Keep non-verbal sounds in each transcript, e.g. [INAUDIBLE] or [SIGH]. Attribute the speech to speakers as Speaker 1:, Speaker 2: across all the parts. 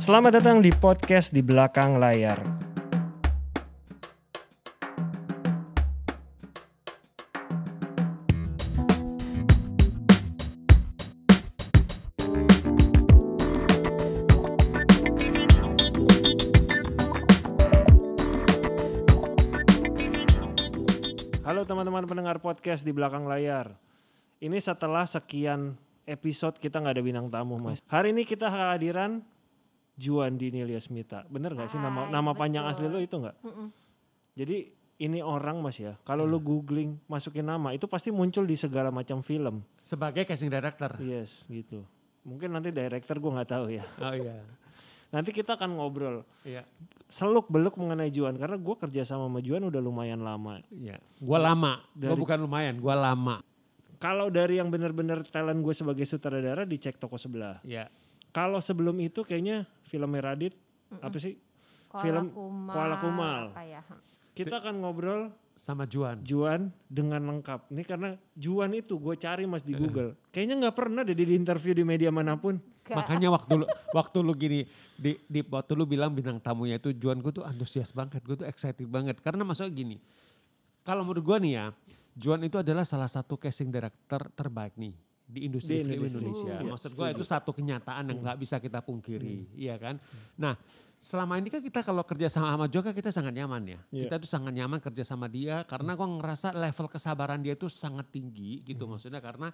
Speaker 1: Selamat datang di podcast di belakang layar. Halo teman-teman pendengar podcast di belakang layar. Ini setelah sekian episode kita nggak ada bintang tamu mas. Hari ini kita kehadiran Juan Dinilia Smita. Bener nggak sih nama
Speaker 2: Hai,
Speaker 1: nama panjang
Speaker 2: betul.
Speaker 1: asli lo itu nggak?
Speaker 2: Mm-mm.
Speaker 1: Jadi ini orang mas ya. Kalau lu googling masukin nama itu pasti muncul di segala macam film.
Speaker 3: Sebagai casting director.
Speaker 1: Yes gitu. Mungkin nanti director gue nggak tahu ya.
Speaker 3: Oh iya.
Speaker 1: Nanti kita akan ngobrol
Speaker 3: Iya.
Speaker 1: seluk beluk mengenai Juan karena gue kerja sama sama Juan udah lumayan lama.
Speaker 3: Iya. Gua lama.
Speaker 1: Dari-
Speaker 3: Gua bukan lumayan, gua lama.
Speaker 1: Kalau dari yang benar-benar talent gue sebagai sutradara dicek toko sebelah.
Speaker 3: Iya.
Speaker 1: Kalau sebelum itu kayaknya film Radit apa sih?
Speaker 2: Koala
Speaker 1: Film
Speaker 2: Kumal,
Speaker 1: Koala Kumal.
Speaker 2: apa ya?
Speaker 1: Kita akan ngobrol
Speaker 3: Sama Juan.
Speaker 1: Juan dengan lengkap. Ini karena Juan itu gue cari mas di Google. Kayaknya nggak pernah deh di interview di media mana pun.
Speaker 2: Gak.
Speaker 3: Makanya waktu lu waktu lu gini di, di waktu lu bilang bintang tamunya itu Juan gue tuh antusias banget, gue tuh excited banget karena maksudnya gini. Kalau menurut gua nih ya, Juan itu adalah salah satu casting director terbaik nih di industri
Speaker 1: Di.
Speaker 3: Indonesia.
Speaker 1: Iya,
Speaker 3: Maksud gua itu satu kenyataan yang nggak bisa kita pungkiri, iya kan? Nah, selama ini kan kita kalau kerja sama sama Joka kita sangat nyaman ya.
Speaker 1: Iya.
Speaker 3: Kita tuh sangat nyaman kerja sama dia karena gua ngerasa level kesabaran dia tuh sangat tinggi gitu maksudnya karena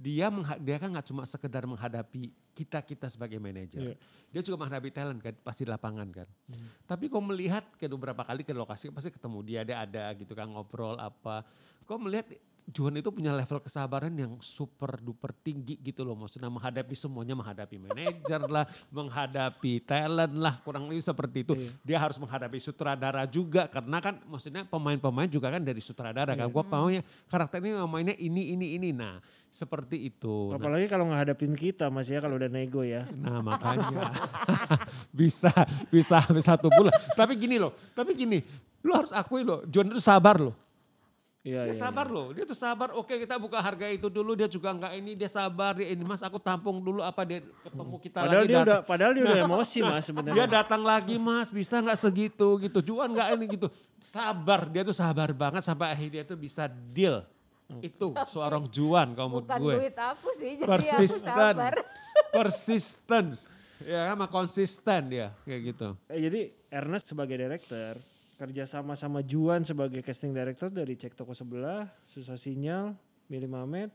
Speaker 3: dia mengha- dia kan nggak cuma sekedar menghadapi kita kita sebagai manajer.
Speaker 1: Iya.
Speaker 3: Dia juga menghadapi talent kan pasti di lapangan kan. Tapi kau melihat ke beberapa kali ke lokasi pasti ketemu dia dia ada gitu kan ngobrol apa. Kau melihat Juan itu punya level kesabaran yang super duper tinggi gitu loh maksudnya menghadapi semuanya menghadapi manajer lah, [LAUGHS] menghadapi talent lah kurang lebih seperti itu.
Speaker 1: Iya.
Speaker 3: Dia harus menghadapi sutradara juga karena kan maksudnya pemain-pemain juga kan dari sutradara kan.
Speaker 1: Iya.
Speaker 3: Gua maunya karakter ini mainnya ini ini ini. Nah, seperti itu. Nah,
Speaker 1: Apalagi kalau ngadapin kita mas ya kalau udah nego ya.
Speaker 3: Nah makanya [LAUGHS] bisa bisa sampai satu bulan. Tapi gini loh, tapi gini, lu harus akui loh, John itu sabar loh.
Speaker 1: Iya,
Speaker 3: Dia
Speaker 1: iya,
Speaker 3: sabar loh, dia tuh sabar. Oke kita buka harga itu dulu, dia juga enggak ini, dia sabar. Dia ini mas aku tampung dulu apa dia ketemu kita
Speaker 1: Padahal
Speaker 3: lagi.
Speaker 1: dia
Speaker 3: datang.
Speaker 1: udah padahal dia udah [LAUGHS] emosi mas
Speaker 3: Dia
Speaker 1: sebenarnya.
Speaker 3: datang lagi mas, bisa nggak segitu gitu. Juan nggak ini gitu. Sabar, dia tuh sabar banget sampai akhirnya tuh bisa deal. Itu seorang Juan kalau menurut
Speaker 2: Bukan
Speaker 3: gue.
Speaker 2: duit aku sih, jadi aku
Speaker 3: persisten,
Speaker 2: sabar. [LAUGHS]
Speaker 3: persistence, ya sama konsisten dia kayak gitu.
Speaker 1: Eh, jadi Ernest sebagai director kerja sama sama Juan sebagai casting director dari cek toko sebelah, susah sinyal, Mili Mamet,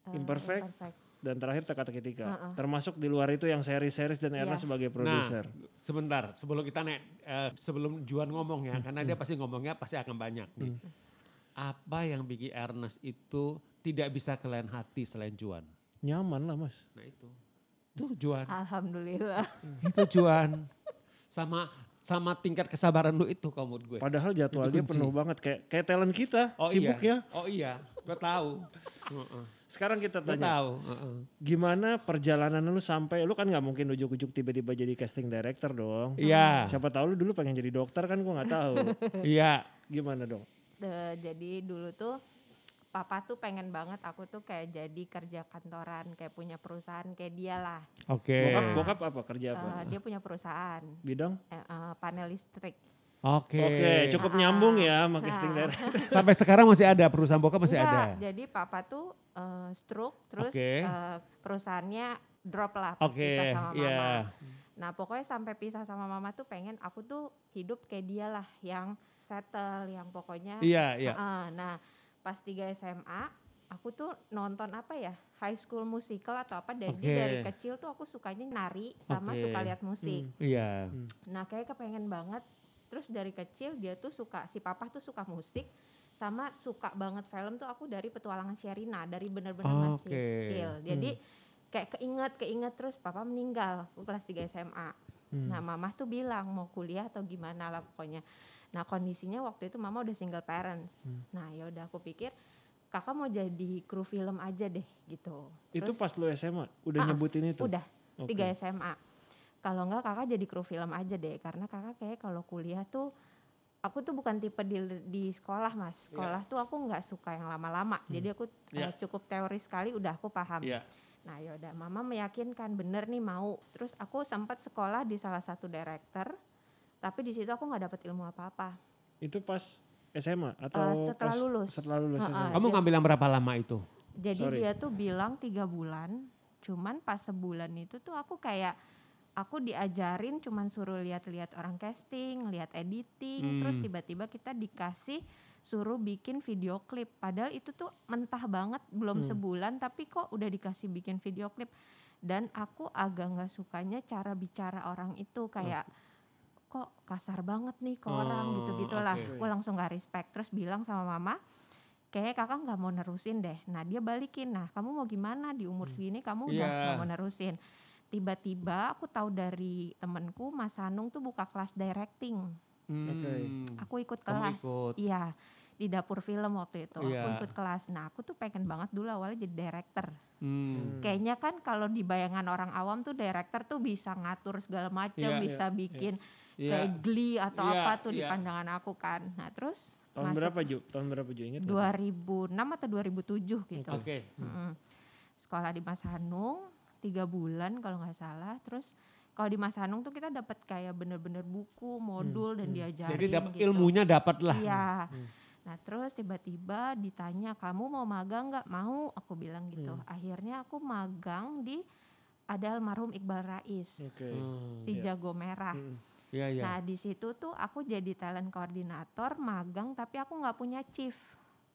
Speaker 2: Eh,
Speaker 1: Imperfect.
Speaker 2: imperfect.
Speaker 1: dan terakhir teka teki tika.
Speaker 2: Heeh.
Speaker 1: Termasuk di luar itu yang seri-series dan Ernest
Speaker 2: Iya.
Speaker 1: sebagai
Speaker 3: Nah,
Speaker 1: produser.
Speaker 3: sebentar sebelum kita nek, eh, sebelum Juan ngomong ya, karena dia pasti ngomongnya pasti akan banyak nih. Apa yang bikin Ernest itu tidak bisa ke lain hati selain Juan?
Speaker 1: Nyaman lah mas.
Speaker 3: Nah itu, tuh Juan,
Speaker 2: Alhamdulillah.
Speaker 3: itu Juan, sama sama tingkat kesabaran lu itu kalau menurut gue.
Speaker 1: Padahal jadwal
Speaker 3: Itu
Speaker 1: dia penuh banget kayak kayak talent kita
Speaker 3: Oh
Speaker 1: sibuknya.
Speaker 3: iya, oh iya, gue tahu, Heeh.
Speaker 1: Sekarang kita
Speaker 3: gue
Speaker 1: tanya,
Speaker 3: tahu. heeh.
Speaker 1: gimana perjalanan lu sampai lu kan nggak mungkin ujuk-ujuk tiba-tiba jadi casting director dong.
Speaker 3: Iya,
Speaker 1: Siapa tahu lu dulu pengen jadi dokter kan gua nggak tahu. [LAUGHS]
Speaker 3: iya.
Speaker 1: Gimana dong?
Speaker 2: De- jadi dulu tuh papa tuh pengen banget aku tuh kayak jadi kerja kantoran, kayak punya perusahaan kayak dia lah.
Speaker 3: Oke.
Speaker 1: Bokap, bokap apa kerja apa?
Speaker 2: Eh, dia punya perusahaan
Speaker 1: Bidang?
Speaker 2: eh, eh, panel listrik.
Speaker 3: Oke.
Speaker 1: Oke, cukup nyambung ya sama casting
Speaker 2: Ah. [LAUGHS]
Speaker 1: director.
Speaker 3: Sampai sekarang masih ada perusahaan bokap masih
Speaker 2: Enggak,
Speaker 3: ada.
Speaker 2: jadi papa tuh eh, stroke terus
Speaker 3: Oke.
Speaker 2: eh, perusahaannya drop lah pas
Speaker 3: Oke,
Speaker 2: pisah sama mama.
Speaker 3: iya.
Speaker 2: Nah pokoknya sampai pisah sama mama tuh pengen aku tuh hidup kayak dia lah yang settle, yang pokoknya.
Speaker 3: Iya, iya.
Speaker 2: Heeh, nah pas 3 SMA aku tuh nonton apa ya High School Musical atau apa dari
Speaker 3: Oke.
Speaker 2: dari kecil tuh aku sukanya nari sama
Speaker 3: Oke.
Speaker 2: suka lihat musik.
Speaker 3: Iya.
Speaker 2: Nah kayak kepengen banget. Terus dari kecil dia tuh suka si papa tuh suka musik sama suka banget film tuh aku dari petualangan Sherina dari bener-bener masih
Speaker 3: Oke.
Speaker 2: kecil. Jadi kayak keinget keinget terus papa meninggal aku kelas 3 SMA.
Speaker 1: Hmm.
Speaker 2: Nah mama tuh bilang mau kuliah atau gimana lah pokoknya. Nah kondisinya waktu itu mama udah single parents.
Speaker 1: Hmm.
Speaker 2: Nah ya udah aku pikir kakak mau jadi kru film aja deh gitu.
Speaker 1: Itu
Speaker 2: Terus
Speaker 1: pas lu SMA udah
Speaker 2: Ah,
Speaker 1: nyebutin itu?
Speaker 2: udah
Speaker 1: Oke.
Speaker 2: tiga SMA. Kalau enggak kakak jadi kru film aja deh karena kakak kayak kalau kuliah tuh aku tuh bukan tipe di di sekolah mas.
Speaker 1: Iya.
Speaker 2: Sekolah tuh aku nggak suka yang lama-lama. Jadi aku
Speaker 1: Iya.
Speaker 2: eh, cukup teori sekali udah aku paham.
Speaker 3: Iya.
Speaker 2: Nah yaudah mama meyakinkan bener nih mau. Terus aku sempat sekolah di salah satu director. Tapi di situ aku nggak dapet ilmu apa-apa.
Speaker 1: Itu pas SMA atau
Speaker 2: Eh, setelah
Speaker 1: pas
Speaker 2: lulus.
Speaker 1: Setelah lulus. SMA.
Speaker 3: Kamu ngambil yang berapa lama itu?
Speaker 2: Jadi
Speaker 1: Sorry.
Speaker 2: dia tuh bilang tiga bulan. Cuman pas sebulan itu tuh aku kayak aku diajarin cuman suruh lihat-lihat orang casting, lihat editing, terus
Speaker 3: Hmm.
Speaker 2: tiba-tiba kita dikasih suruh bikin video klip. Padahal itu tuh mentah banget, belum
Speaker 1: Hmm.
Speaker 2: sebulan tapi kok udah dikasih bikin video klip. Dan aku agak nggak sukanya cara bicara orang itu kayak kok kasar banget nih ke orang
Speaker 3: Oh,
Speaker 2: gitu-gitulah.
Speaker 3: oke.
Speaker 2: Aku langsung gak respect. Terus bilang sama mama, kayak kakak nggak mau nerusin deh. Nah dia balikin, nah kamu mau gimana di umur segini kamu udah
Speaker 3: Iya.
Speaker 2: nggak mau nerusin. Tiba-tiba aku tahu dari temenku Mas Hanung tuh buka kelas directing.
Speaker 3: Hmm.
Speaker 2: Aku ikut
Speaker 3: Kamu
Speaker 2: kelas.
Speaker 3: ikut.
Speaker 2: Iya di dapur film waktu itu. Aku
Speaker 3: Iya.
Speaker 2: ikut kelas. Nah aku tuh pengen banget dulu awalnya jadi director.
Speaker 3: Hmm.
Speaker 2: Kayaknya kan kalau di bayangan orang awam tuh director tuh bisa ngatur segala macam,
Speaker 3: Iya,
Speaker 2: bisa bikin
Speaker 3: Iya.
Speaker 2: kayak Glee atau
Speaker 3: Iya,
Speaker 2: apa tuh di
Speaker 3: iya.
Speaker 2: pandangan aku kan. Nah terus
Speaker 1: Tahun
Speaker 2: masuk
Speaker 1: berapa Ju? Tahun berapa Ju? Ingat nggak?
Speaker 2: 2006 atau 2007 gitu.
Speaker 3: Oke.
Speaker 2: Mm-mm. Sekolah di Mas Hanung tiga bulan kalau nggak salah. Terus kalau di Mas Hanung tuh kita dapat kayak bener-bener buku, modul dan
Speaker 1: hmm.
Speaker 2: diajarin.
Speaker 3: Jadi dapat
Speaker 2: gitu.
Speaker 3: ilmunya dapat lah.
Speaker 2: Iya.
Speaker 1: Hmm.
Speaker 2: Nah terus tiba-tiba ditanya kamu mau magang nggak? Mau, aku bilang gitu.
Speaker 1: Hmm.
Speaker 2: Akhirnya aku magang di ada almarhum Iqbal Rais,
Speaker 1: Oke.
Speaker 3: Hmm.
Speaker 2: si
Speaker 1: Iya.
Speaker 2: jago merah.
Speaker 1: Hmm.
Speaker 3: Iya iya.
Speaker 2: Nah di situ tuh aku jadi talent koordinator magang tapi aku nggak punya chief.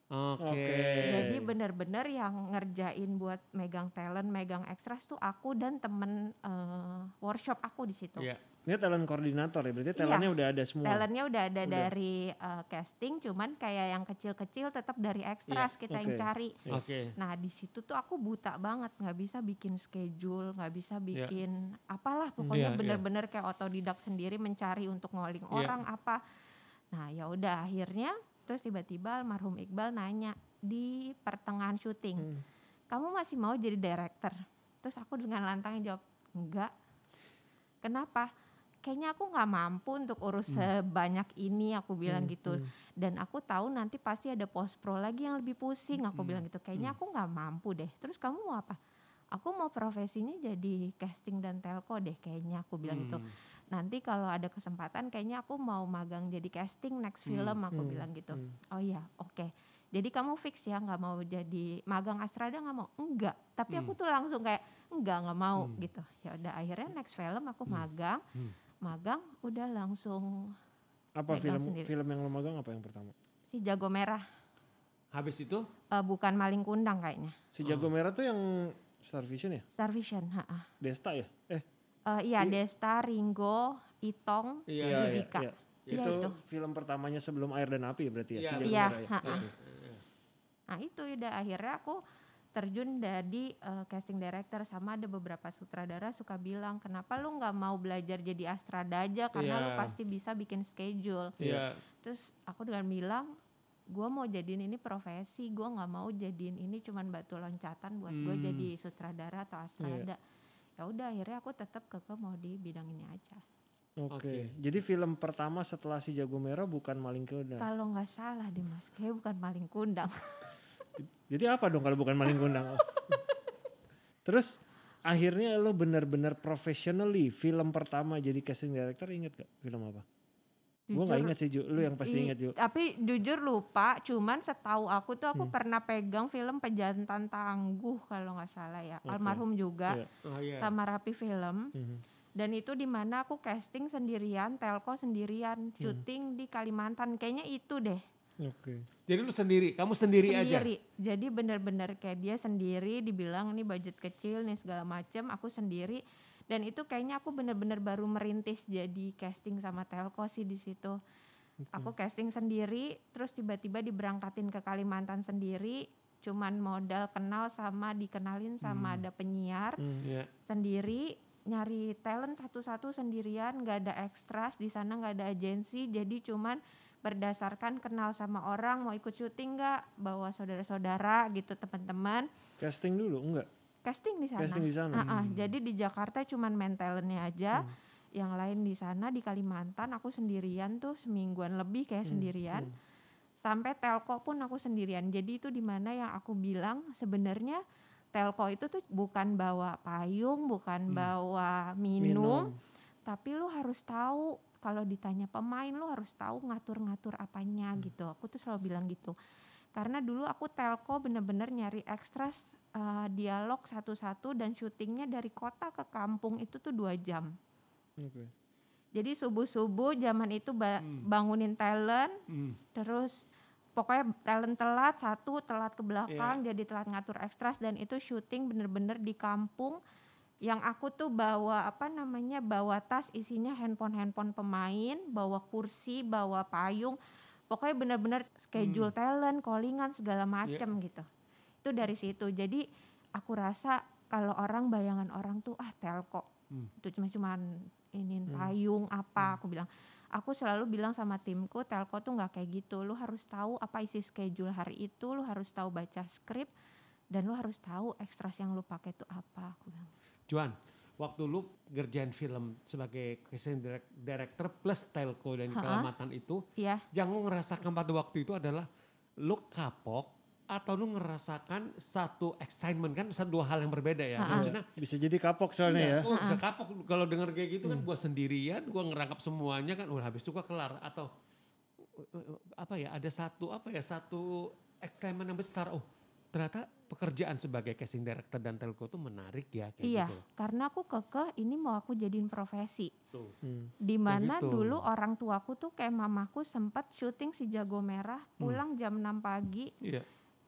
Speaker 3: Oke.
Speaker 1: Oke.
Speaker 2: Jadi bener-bener yang ngerjain buat megang talent, megang ekstras tuh aku dan temen eh, workshop aku di situ.
Speaker 3: Iya.
Speaker 1: Ini talent koordinator ya, berarti
Speaker 2: Iya.
Speaker 1: talentnya udah ada semua.
Speaker 2: Talentnya udah ada
Speaker 1: Udah.
Speaker 2: dari eh, casting, cuman kayak yang kecil-kecil tetap dari ekstras kita yang
Speaker 1: Oke.
Speaker 2: cari.
Speaker 1: Iya.
Speaker 3: Oke.
Speaker 2: Nah di situ tuh aku buta banget, nggak bisa bikin schedule, nggak bisa bikin apalah pokoknya
Speaker 3: Iya, iya.
Speaker 2: bener-bener kayak otodidak sendiri mencari untuk ngoling
Speaker 3: Iya.
Speaker 2: orang apa. Nah ya udah akhirnya terus tiba-tiba almarhum Iqbal nanya di pertengahan syuting,
Speaker 1: Hmm.
Speaker 2: kamu masih mau jadi director? Terus aku dengan lantangnya jawab enggak. Kenapa? Kayaknya aku nggak mampu untuk urus sebanyak ini, aku bilang
Speaker 1: Hmm,
Speaker 2: gitu
Speaker 1: hmm.
Speaker 2: dan aku tahu nanti pasti ada post pro lagi yang lebih pusing aku
Speaker 3: Mm-mm.
Speaker 2: bilang gitu kayaknya aku nggak mampu deh terus kamu mau apa aku mau profesinya jadi casting dan telco deh kayaknya aku bilang gitu
Speaker 3: Hmm.
Speaker 2: Nanti kalau ada kesempatan kayaknya aku mau magang jadi casting next
Speaker 3: Hmm,
Speaker 2: film aku
Speaker 1: Hmm,
Speaker 2: bilang gitu
Speaker 1: hmm.
Speaker 2: oh iya oke jadi kamu fix ya nggak mau jadi magang Astrada nggak mau enggak tapi aku
Speaker 3: Hmm.
Speaker 2: tuh langsung kayak enggak nggak mau
Speaker 3: Hmm.
Speaker 2: gitu ya udah akhirnya next film aku
Speaker 3: Hmm.
Speaker 2: magang
Speaker 3: Hmm.
Speaker 2: magang udah langsung
Speaker 1: Apa film
Speaker 2: sendiri.
Speaker 1: film yang lo magang apa yang pertama?
Speaker 2: si jago merah
Speaker 3: Habis itu?
Speaker 2: Eh, bukan maling kundang kayaknya
Speaker 1: Si Jago
Speaker 3: Oh.
Speaker 1: Merah tuh yang Star Vision ya?
Speaker 2: Star Vision, ha-ha.
Speaker 1: Desta ya? Eh,
Speaker 2: Eh, iya
Speaker 1: I-
Speaker 2: Desta, Ringo, Itong,
Speaker 3: Iya,
Speaker 1: iya,
Speaker 2: Judika.
Speaker 1: iya.
Speaker 2: Iya,
Speaker 1: itu,
Speaker 2: itu.
Speaker 1: film pertamanya sebelum Air dan Api berarti ya?
Speaker 3: Iya,
Speaker 2: Iya,
Speaker 1: ya?
Speaker 2: Nah itu udah akhirnya aku terjun jadi eh, casting director sama ada beberapa sutradara suka bilang kenapa lu nggak mau belajar jadi astrada aja karena lu
Speaker 3: Iya.
Speaker 2: pasti bisa bikin schedule.
Speaker 3: Iya.
Speaker 2: Terus aku dengan bilang gue mau jadiin ini profesi, gue nggak mau jadiin ini cuman batu loncatan buat gue
Speaker 3: Hmm.
Speaker 2: jadi sutradara atau astrada. Ya udah akhirnya aku tetap keke mau di bidang ini aja.
Speaker 1: Oke.
Speaker 3: Oke.
Speaker 1: Jadi film pertama setelah si Jago Merah bukan Maling Kundang.
Speaker 2: Kalau nggak salah deh mas, kayak bukan maling kundang. [LAUGHS]
Speaker 1: Jadi apa dong kalau bukan Maling Kundang? Terus akhirnya lo benar-benar professionally film pertama jadi casting director inget gak film apa? Gue gak inget sih Ju, lu yang pasti
Speaker 2: i-
Speaker 1: inget Ju.
Speaker 2: Tapi jujur lupa, cuman setahu aku tuh aku
Speaker 1: Hmm.
Speaker 2: pernah pegang film Pejantan Tangguh kalau nggak salah ya.
Speaker 1: Oke.
Speaker 2: Almarhum juga
Speaker 1: Iya.
Speaker 3: Oh iya.
Speaker 2: sama Rapi Film.
Speaker 1: Mhm.
Speaker 2: Dan itu di mana aku casting sendirian, telco sendirian,
Speaker 1: Hmm.
Speaker 2: syuting di Kalimantan. Kayaknya itu deh.
Speaker 1: Oke.
Speaker 3: Jadi lu sendiri, kamu sendiri, aja.
Speaker 2: sendiri. Jadi bener-bener kayak dia sendiri dibilang ini budget kecil nih segala macem. Aku sendiri. Dan itu kayaknya aku bener-bener baru merintis jadi casting sama telco sih di situ. Aku casting sendiri, terus tiba-tiba diberangkatin ke Kalimantan sendiri. Cuman modal kenal sama dikenalin sama
Speaker 3: Hmm.
Speaker 2: ada penyiar
Speaker 1: Hmm.
Speaker 3: Iya.
Speaker 2: sendiri nyari talent satu-satu sendirian nggak ada ekstras di sana nggak ada agensi jadi cuman berdasarkan kenal sama orang mau ikut syuting nggak bawa saudara-saudara gitu teman-teman
Speaker 1: Casting dulu enggak?
Speaker 2: Casting di sana
Speaker 1: Casting di sana.
Speaker 2: Ah,
Speaker 3: Hmm.
Speaker 2: jadi di Jakarta cuman main talentnya aja
Speaker 1: Hmm.
Speaker 2: yang lain di sana di Kalimantan aku sendirian tuh semingguan lebih kayak
Speaker 1: Hmm,
Speaker 2: sendirian
Speaker 1: hmm.
Speaker 2: sampai telco pun aku sendirian jadi itu di mana yang aku bilang sebenarnya telco itu tuh bukan bawa payung, bukan
Speaker 3: Hmm.
Speaker 2: bawa minum, tapi lu harus tahu kalau ditanya pemain lu harus tahu ngatur-ngatur apanya gitu. Aku tuh selalu bilang gitu. Karena dulu aku telco bener-bener nyari ekstras eh, dialog satu-satu dan syutingnya dari kota ke kampung itu tuh dua jam.
Speaker 1: Oke.
Speaker 2: Jadi subuh-subuh zaman itu ba-
Speaker 3: Hmm.
Speaker 2: bangunin talent,
Speaker 3: Hmm.
Speaker 2: terus pokoknya talent telat satu telat ke belakang jadi telat ngatur ekstras dan itu syuting bener-bener di kampung yang aku tuh bawa apa namanya bawa tas isinya handphone handphone pemain bawa kursi bawa payung pokoknya bener-bener schedule talent callingan segala macem gitu itu dari situ. Jadi aku rasa kalau orang bayangan orang tuh ah telco
Speaker 3: Hmm.
Speaker 2: itu cuma cuman ini
Speaker 1: Hmm.
Speaker 2: payung apa aku bilang. Aku selalu bilang sama timku telco tuh nggak kayak gitu. Lu harus tahu apa isi schedule hari itu lu harus tahu baca skrip dan lu harus tahu ekstras yang lu pakai itu apa aku bilang.
Speaker 3: Juan, waktu lu ngerjain film sebagai casting direct- director plus telco dan kelamatan itu,
Speaker 2: Iya,
Speaker 3: yang lu ngerasakan pada waktu itu adalah lu kapok atau lu ngerasakan satu excitement kan satu dua hal yang berbeda ya. Maksudnya
Speaker 1: Bisa jadi kapok soalnya
Speaker 3: iya,
Speaker 1: ya.
Speaker 3: gua bisa kapok kalau denger kayak gitu kan gua sendirian, gua ngerangkap semuanya kan udah habis itu gua kelar atau apa ya ada satu apa ya satu excitement yang besar oh ternyata pekerjaan sebagai casting director dan telco tuh menarik ya kayak
Speaker 2: iya
Speaker 3: gitu.
Speaker 2: karena aku kekeh ini mau aku jadiin profesi
Speaker 3: Tuh.
Speaker 1: Hmm.
Speaker 2: di mana
Speaker 3: gitu.
Speaker 2: dulu orang tuaku tuh kayak mamaku sempat syuting si jago merah
Speaker 3: Hmm.
Speaker 2: pulang jam 6 pagi
Speaker 3: Iya.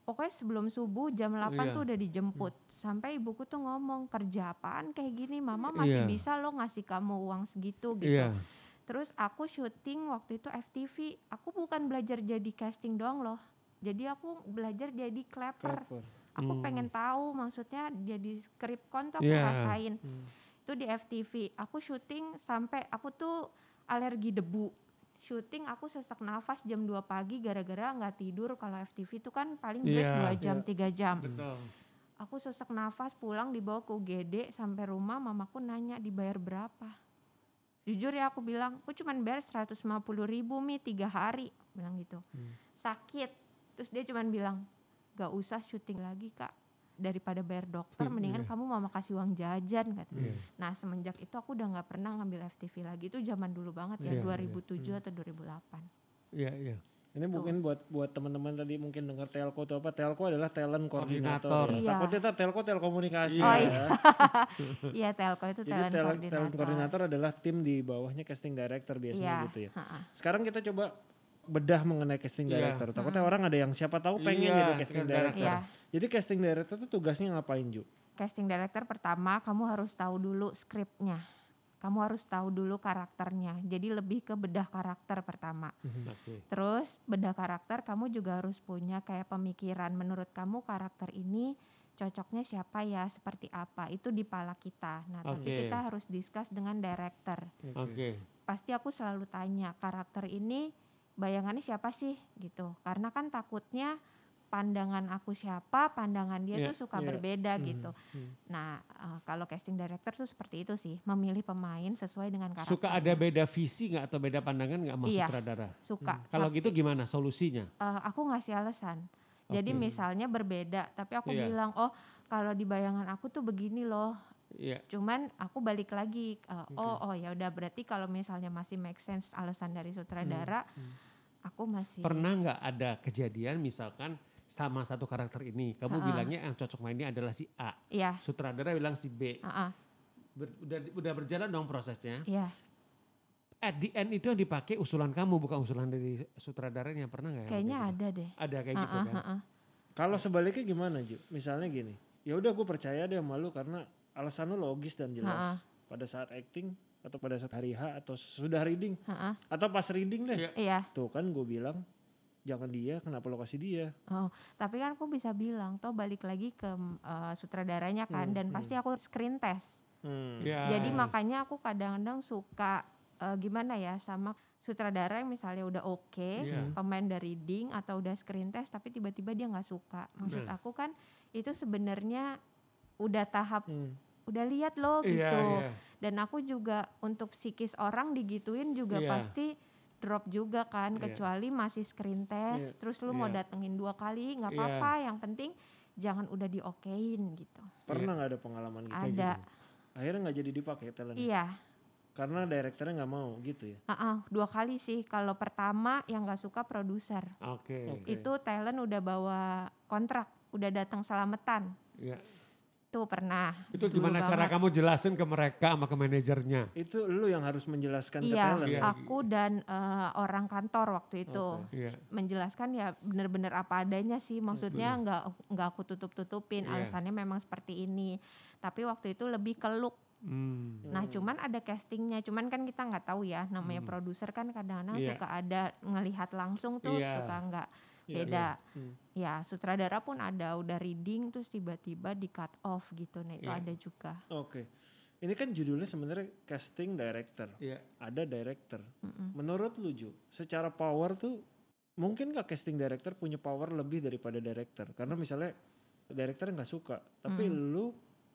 Speaker 2: Pokoknya sebelum subuh jam 8
Speaker 3: Iya.
Speaker 2: tuh udah dijemput sampai ibuku tuh ngomong kerja apaan kayak gini mama masih
Speaker 3: Iya.
Speaker 2: bisa lo ngasih kamu uang segitu gitu
Speaker 3: Iya.
Speaker 2: terus aku syuting waktu itu FTV aku bukan belajar jadi casting doang loh jadi aku belajar jadi clapper aku
Speaker 3: Hmm.
Speaker 2: pengen tahu maksudnya jadi skripkon tuh aku
Speaker 3: Iya.
Speaker 2: rasain
Speaker 1: Hmm.
Speaker 2: itu di FTV aku syuting sampai aku tuh alergi debu syuting aku sesak nafas jam 2 pagi gara-gara nggak tidur. Kalau FTV itu kan paling break
Speaker 3: Iya,
Speaker 2: 2 jam
Speaker 1: iya.
Speaker 2: tiga jam.
Speaker 3: Betul.
Speaker 2: aku sesak nafas pulang dibawa ke UGD sampai rumah mamaku nanya dibayar berapa? Jujur ya aku bilang aku cuman bayar 150 ribu mi tiga hari. Bilang gitu.
Speaker 1: Hmm.
Speaker 2: sakit. Terus dia cuman bilang gak usah syuting lagi kak daripada bayar dokter
Speaker 3: Hmm,
Speaker 2: mendingan
Speaker 3: iya.
Speaker 2: kamu mama kasih uang jajan kata
Speaker 3: Iya.
Speaker 2: nah semenjak itu aku udah nggak pernah ngambil FTV lagi itu zaman dulu banget ya
Speaker 3: iya.
Speaker 2: 2007 atau 2008
Speaker 3: Iya, iya.
Speaker 1: Ini
Speaker 2: Tuh.
Speaker 1: mungkin buat buat teman-teman tadi mungkin dengar telco itu apa? Telco adalah talent koordinator. Ya.
Speaker 2: Iya.
Speaker 1: Takutnya ntar telco telekomunikasi
Speaker 2: Oh,
Speaker 1: ya.
Speaker 2: iya. [LAUGHS] [LAUGHS] iya telco itu
Speaker 1: Jadi
Speaker 2: talent,
Speaker 1: talent,
Speaker 2: koordinator,
Speaker 1: talent koordinator adalah tim di bawahnya casting director biasanya
Speaker 2: Iya,
Speaker 1: gitu ya.
Speaker 2: ha-ha.
Speaker 1: Sekarang kita coba bedah mengenai casting
Speaker 3: Iya.
Speaker 1: director. Takutnya orang ada yang siapa tahu pengen
Speaker 3: Iya,
Speaker 1: jadi casting director.
Speaker 2: Iya.
Speaker 1: Jadi casting director tuh tugasnya ngapain Ju?
Speaker 2: casting director pertama kamu harus tahu dulu skripnya kamu harus tahu dulu karakternya jadi lebih ke bedah karakter pertama
Speaker 3: Oke.
Speaker 2: Terus bedah karakter kamu juga harus punya kayak pemikiran menurut kamu karakter ini cocoknya siapa ya seperti apa itu di pala kita. Nah tapi
Speaker 3: Oke.
Speaker 2: kita harus discuss dengan director.
Speaker 3: Oke.
Speaker 2: Pasti aku selalu tanya karakter ini bayangannya siapa sih gitu. Karena kan takutnya pandangan aku siapa, pandangan dia
Speaker 3: Iya,
Speaker 2: tuh suka
Speaker 1: iya.
Speaker 2: berbeda
Speaker 1: Mhm,
Speaker 2: gitu.
Speaker 1: mhm.
Speaker 2: Nah eh, kalau casting director tuh seperti itu sih, memilih pemain sesuai dengan karakter.
Speaker 3: Suka ada beda visi nggak atau beda pandangan nggak sama
Speaker 2: Iya.
Speaker 3: sutradara?
Speaker 2: Suka.
Speaker 3: Kalau
Speaker 2: Tapi-
Speaker 3: gitu gimana solusinya?
Speaker 2: eh, aku ngasih alasan. Jadi
Speaker 3: Oke.
Speaker 2: misalnya berbeda, tapi aku
Speaker 3: Iya.
Speaker 2: bilang, oh kalau di bayangan aku tuh begini loh.
Speaker 3: Iya.
Speaker 2: Cuman aku balik lagi, eh, oh oh ya udah berarti kalau misalnya masih make sense alasan dari sutradara,
Speaker 1: hmm.
Speaker 2: Aku masih.
Speaker 3: Pernah nggak ada kejadian misalkan sama satu karakter ini, kamu
Speaker 2: Ha-ha.
Speaker 3: bilangnya yang cocok mainnya adalah si A,
Speaker 2: Iya,
Speaker 3: sutradara bilang si B.
Speaker 2: ah, ah,
Speaker 3: Ber- udah udah berjalan dong prosesnya.
Speaker 2: iya.
Speaker 3: At the end itu yang dipakai usulan kamu bukan usulan dari sutradaranya pernah nggak?
Speaker 2: Kayaknya
Speaker 3: kayak gitu?
Speaker 2: ada deh.
Speaker 3: Ada kayak
Speaker 2: Ah,
Speaker 3: gitu
Speaker 2: ah,
Speaker 3: kan?
Speaker 2: ah, ah.
Speaker 1: Kalau sebaliknya gimana Ju? Misalnya gini, ya udah gue percaya deh sama lu karena alasan lu logis dan jelas.
Speaker 2: Ha-ha.
Speaker 1: Pada saat acting atau pada saat hari H atau sudah reading
Speaker 2: ah.
Speaker 1: atau pas reading deh.
Speaker 3: Iya.
Speaker 2: Iya.
Speaker 1: Tuh kan gue bilang jangan dia, kenapa lo kasih dia?
Speaker 2: Oh, tapi kan aku bisa bilang, toh balik lagi ke eh, sutradaranya kan,
Speaker 1: Hmm,
Speaker 2: dan pasti aku screen test.
Speaker 1: Hmm.
Speaker 3: Iya.
Speaker 2: Jadi makanya aku kadang-kadang suka eh, gimana ya sama sutradara yang misalnya udah oke,
Speaker 3: Iya.
Speaker 2: pemain dari reading atau udah screen test tapi tiba-tiba dia nggak suka. Maksud
Speaker 3: Nah.
Speaker 2: aku kan itu sebenarnya udah tahap
Speaker 1: Hmm.
Speaker 2: Udah lihat loh
Speaker 3: Iya,
Speaker 2: gitu.
Speaker 3: iya.
Speaker 2: Dan aku juga untuk psikis orang digituin juga
Speaker 3: Iya.
Speaker 2: pasti drop juga kan
Speaker 3: Iya.
Speaker 2: kecuali masih screen test
Speaker 1: Iya.
Speaker 2: terus lu mau
Speaker 3: Iya.
Speaker 2: datengin dua kali nggak
Speaker 3: Iya.
Speaker 2: apa-apa yang penting jangan udah diokein gitu.
Speaker 1: Pernah nggak ada pengalaman gitu?
Speaker 2: Ada.
Speaker 1: Akhirnya nggak jadi dipakai talent.
Speaker 2: Iya,
Speaker 1: Karena direkturnya nggak mau gitu ya.
Speaker 2: uh-uh, dua kali sih. Kalau pertama yang nggak suka produser,
Speaker 3: Oke.
Speaker 1: Oke.
Speaker 2: itu talent udah bawa kontrak, udah datang selamatan.
Speaker 3: Iya.
Speaker 2: Tuh pernah.
Speaker 3: Itu
Speaker 2: dulu
Speaker 3: gimana cara
Speaker 2: banget.
Speaker 3: kamu jelasin ke mereka sama ke manajernya?
Speaker 1: Itu lu yang harus menjelaskan ke
Speaker 2: Iya,
Speaker 1: talent.
Speaker 3: Iya.
Speaker 2: aku dan eh, orang kantor waktu itu
Speaker 1: Oke.
Speaker 3: Iya.
Speaker 2: menjelaskan ya bener-bener apa adanya sih. Maksudnya nggak nggak aku tutup-tutupin.
Speaker 3: Iya.
Speaker 2: Alasannya memang seperti ini. Tapi waktu itu lebih ke look.
Speaker 3: Hmm.
Speaker 2: Nah, cuman ada castingnya. Cuman kan kita nggak tahu ya. Namanya
Speaker 3: Hmm.
Speaker 2: produser kan kadang-kadang
Speaker 3: Iya.
Speaker 2: suka ada ngelihat langsung tuh,
Speaker 3: Iya.
Speaker 2: suka nggak
Speaker 1: Iya,
Speaker 2: beda.
Speaker 1: Hmm.
Speaker 2: Ya sutradara pun ada udah reading terus tiba-tiba di cut off gitu. Nah itu
Speaker 3: Iya.
Speaker 2: ada juga.
Speaker 1: Oke. Ini kan judulnya sebenarnya casting director.
Speaker 3: Iya.
Speaker 1: Ada director.
Speaker 2: Mm-mm.
Speaker 1: Menurut lu Ju, secara power tuh mungkin gak casting director punya power lebih daripada director? Karena misalnya director nggak suka, tapi
Speaker 2: Hmm.
Speaker 1: lu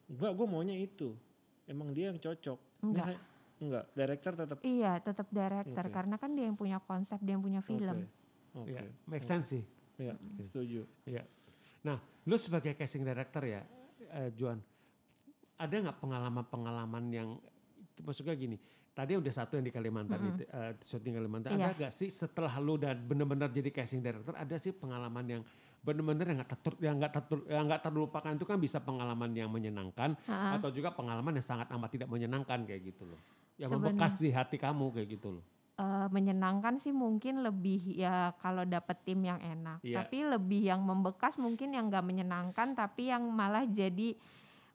Speaker 1: enggak gue maunya itu. Emang dia yang cocok. Ini
Speaker 2: Enggak.
Speaker 1: ha- enggak, director tetap
Speaker 2: Iya tetap director
Speaker 1: Oke.
Speaker 2: karena kan dia yang punya konsep, dia yang punya film.
Speaker 1: Oke.
Speaker 3: Iya.
Speaker 1: Oke.
Speaker 3: Make sense sih.
Speaker 1: Iya, setuju.
Speaker 3: Iya. Nah, lu sebagai casting director ya, eh, Juan, ada nggak pengalaman-pengalaman yang maksudnya gini? Tadi udah satu yang di Kalimantan
Speaker 2: Mm-mm.
Speaker 3: itu, eh, syuting Kalimantan.
Speaker 2: Iya.
Speaker 3: Ada nggak sih setelah lu dan benar-benar jadi casting director, ada sih pengalaman yang benar-benar yang nggak tertur, yang nggak tertur, yang nggak terlupakan itu kan bisa pengalaman yang menyenangkan
Speaker 2: Ha-ha.
Speaker 3: atau juga pengalaman yang sangat amat tidak menyenangkan kayak gitu loh. Yang
Speaker 2: Sebenarnya-
Speaker 3: membekas di hati kamu kayak gitu loh.
Speaker 2: Eh, menyenangkan sih mungkin lebih ya kalau dapet tim yang enak.
Speaker 3: Iya.
Speaker 2: Tapi lebih yang membekas mungkin yang gak menyenangkan tapi yang malah jadi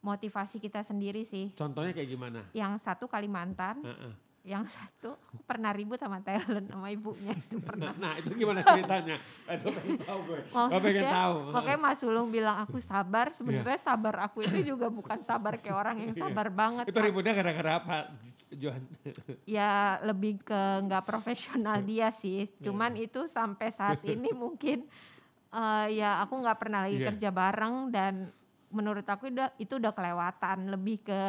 Speaker 2: motivasi kita sendiri sih.
Speaker 3: Contohnya kayak gimana?
Speaker 2: Yang satu Kalimantan,
Speaker 3: Heeh.
Speaker 2: Yang satu aku pernah ribut sama talent sama ibunya itu pernah.
Speaker 3: Nah itu gimana ceritanya? Aduh pengen tahu gue. Gue pengen
Speaker 2: Maksudnya,
Speaker 3: tahu.
Speaker 2: Makanya Mas Sulung bilang aku sabar, sebenarnya sabar aku itu juga bukan sabar kayak orang yang [LAUGHS] sabar banget.
Speaker 3: Iya. Itu ributnya gara-gara apa, Johan?
Speaker 2: ya lebih ke nggak profesional dia sih.
Speaker 3: Iya.
Speaker 2: Cuman itu sampai saat [LAUGHS] ini mungkin eh, ya aku nggak pernah lagi
Speaker 3: Iya.
Speaker 2: kerja bareng dan menurut aku udah itu udah kelewatan. Lebih ke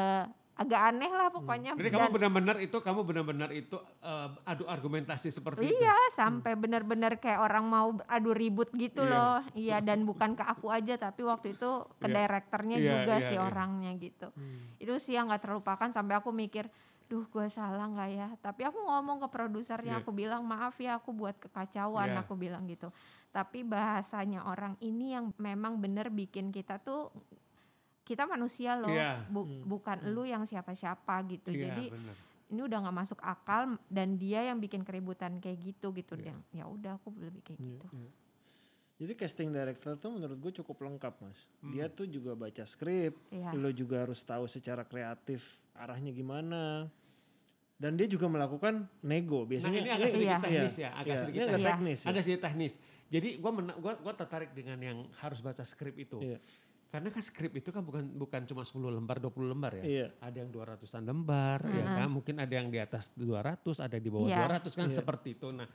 Speaker 2: agak aneh lah pokoknya.
Speaker 3: Hmm. Jadi kamu benar-benar itu, kamu benar-benar itu eh, adu argumentasi seperti itu.
Speaker 2: Iya, sampai benar-benar kayak orang mau adu ribut gitu
Speaker 3: Iya.
Speaker 2: loh. [LAUGHS] Iya, dan bukan ke aku aja, tapi waktu itu ke
Speaker 3: Iya.
Speaker 2: direkturnya
Speaker 3: Iya,
Speaker 2: juga
Speaker 3: iya,
Speaker 2: sih
Speaker 3: iya.
Speaker 2: orangnya gitu.
Speaker 1: Hmm.
Speaker 2: Itu sih yang nggak terlupakan sampai aku mikir, duh gue salah nggak ya? Tapi aku ngomong ke produsernya,
Speaker 3: Iya.
Speaker 2: aku bilang maaf ya, aku buat kekacauan,
Speaker 3: Iya.
Speaker 2: aku bilang gitu. Tapi bahasanya orang ini yang memang bener bikin kita tuh kita manusia loh,
Speaker 3: Iya.
Speaker 2: bu-
Speaker 1: Hmm.
Speaker 2: bukan lu yang siapa-siapa gitu.
Speaker 3: Iya,
Speaker 2: Jadi
Speaker 3: benar.
Speaker 2: ini udah nggak masuk akal dan dia yang bikin keributan kayak gitu gitu
Speaker 3: Iya.
Speaker 2: yang ya udah aku lebih kayak
Speaker 1: Iya,
Speaker 2: gitu
Speaker 1: iya. Jadi casting director tuh menurut gue cukup lengkap mas.
Speaker 3: Hmm.
Speaker 1: Dia tuh juga baca skrip,
Speaker 2: Iya.
Speaker 1: lo juga harus tahu secara kreatif arahnya gimana. Dan dia juga melakukan nego.
Speaker 3: Nah
Speaker 1: Biasanya
Speaker 3: ini agak
Speaker 2: Iya.
Speaker 3: sedikit teknis ya, agak
Speaker 1: Iya,
Speaker 3: sedikit
Speaker 1: ini agak
Speaker 3: teknis.
Speaker 2: Iya.
Speaker 1: teknis. ya.
Speaker 3: Ada sedikit teknis. Jadi gue gua, gua tertarik dengan yang harus baca skrip itu.
Speaker 1: Iya.
Speaker 3: Karena kan skrip itu kan bukan bukan cuma 10 lembar, 20 lembar ya.
Speaker 1: Iya.
Speaker 3: Ada yang 200-an lembar ya
Speaker 2: Mm-mm.
Speaker 3: kan. Mungkin ada yang di atas 200, ada di bawah
Speaker 2: Iya.
Speaker 3: 200 kan
Speaker 1: Iya.
Speaker 3: seperti itu. Nah,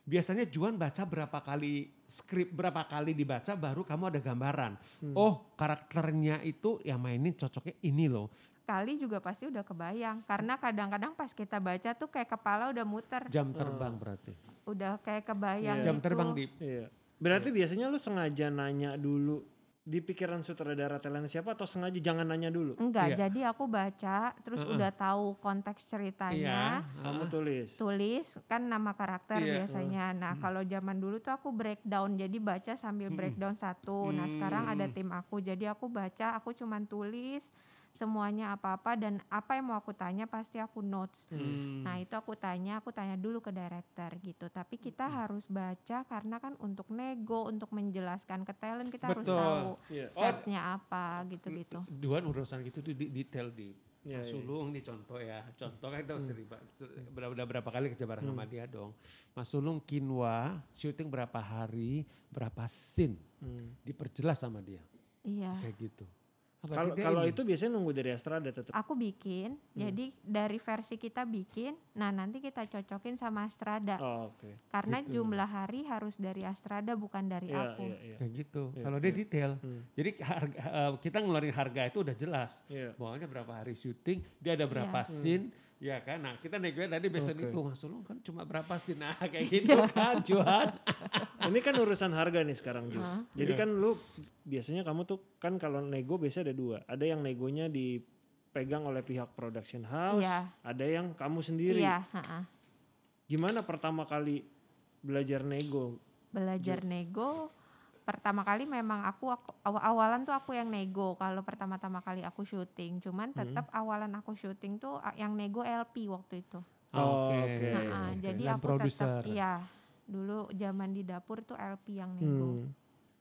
Speaker 3: biasanya Juan baca berapa kali skrip berapa kali dibaca baru kamu ada gambaran.
Speaker 1: Hmm.
Speaker 3: Oh, karakternya itu yang mainin cocoknya ini loh.
Speaker 2: kali juga pasti udah kebayang karena kadang-kadang pas kita baca tuh kayak kepala udah muter
Speaker 3: Jam terbang berarti.
Speaker 2: udah kayak kebayang
Speaker 1: Iya.
Speaker 3: Jam
Speaker 2: gitu.
Speaker 3: terbang di
Speaker 1: Iya. Berarti biasanya lu sengaja nanya dulu di pikiran sutradara talent siapa atau sengaja jangan nanya dulu?
Speaker 2: enggak
Speaker 3: Iya.
Speaker 2: jadi aku baca terus
Speaker 3: Heeh.
Speaker 2: udah tahu konteks ceritanya
Speaker 3: Iya.
Speaker 1: Kamu tulis.
Speaker 2: tulis kan nama karakter
Speaker 3: Iya.
Speaker 2: biasanya. Nah,
Speaker 3: Hmm.
Speaker 2: kalau zaman dulu tuh aku breakdown. Jadi baca sambil
Speaker 3: Hmm.
Speaker 2: breakdown satu. Nah, sekarang ada tim aku. Jadi aku baca, aku cuman tulis semuanya apa-apa dan apa yang mau aku tanya pasti aku notes.
Speaker 3: Hmm.
Speaker 2: Nah, itu aku tanya, aku tanya dulu ke director gitu. Tapi kita harus baca karena kan untuk nego, untuk menjelaskan ke talent kita harus
Speaker 3: Betul.
Speaker 2: tahu
Speaker 1: Iya.
Speaker 2: setnya apa gitu-gitu.
Speaker 3: Duan urusan gitu tuh di detail di Mas
Speaker 1: iya.
Speaker 3: Sulung nih contoh ya. Contoh kan kita sering se- berapa, udah berapa kali kerja bareng sama
Speaker 1: Hmm.
Speaker 3: dia dong. Mas Sulung quinoa syuting berapa hari, berapa scene
Speaker 1: Hmm.
Speaker 3: diperjelas sama dia.
Speaker 2: Iya.
Speaker 3: Kayak gitu.
Speaker 1: Kalau
Speaker 3: dia
Speaker 1: itu biasanya nunggu dari Astrada tetap.
Speaker 2: aku bikin
Speaker 1: Hmm.
Speaker 2: jadi dari versi kita bikin nah nanti kita cocokin sama Astrada
Speaker 1: Oh, oke.
Speaker 2: karena
Speaker 3: gitu.
Speaker 2: jumlah hari harus dari Astrada bukan dari
Speaker 1: Iya,
Speaker 2: aku
Speaker 1: iya, iya.
Speaker 3: kayak gitu.
Speaker 1: Iya,
Speaker 3: Kalau dia
Speaker 1: iya.
Speaker 3: detail.
Speaker 1: Hmm.
Speaker 3: Jadi harga, eh, kita ngeluarin harga itu udah jelas.
Speaker 1: Iya.
Speaker 3: Bawahnya berapa hari syuting, dia ada berapa
Speaker 2: Iya.
Speaker 3: scene, ya kan. Nah kita negoin tadi besok
Speaker 1: Oke.
Speaker 3: itu Mas Sulung kan cuma berapa scene. Nah kayak gitu [LAUGHS] kan Juan.
Speaker 1: Ini kan urusan harga nih sekarang juga.
Speaker 2: Hah?
Speaker 1: Jadi
Speaker 3: Iya.
Speaker 1: kan lu biasanya kamu tuh kan kalau nego biasanya ada dua. Ada yang negonya dipegang oleh pihak production house,
Speaker 2: Iya.
Speaker 1: ada yang kamu sendiri.
Speaker 2: Iya, ha-ha.
Speaker 1: Gimana pertama kali belajar nego?
Speaker 2: belajar nego pertama kali memang aku, aku aw- awalan tuh aku yang nego kalau pertama-tama kali aku syuting cuman tetap awalan aku syuting tuh yang nego LP waktu itu
Speaker 1: Oh,
Speaker 3: Oke.
Speaker 1: oke.
Speaker 2: Ha-ha,
Speaker 1: oke.
Speaker 2: jadi
Speaker 3: Dan
Speaker 2: aku tetap iya dulu zaman di dapur tuh LP yang nego
Speaker 1: Hmm.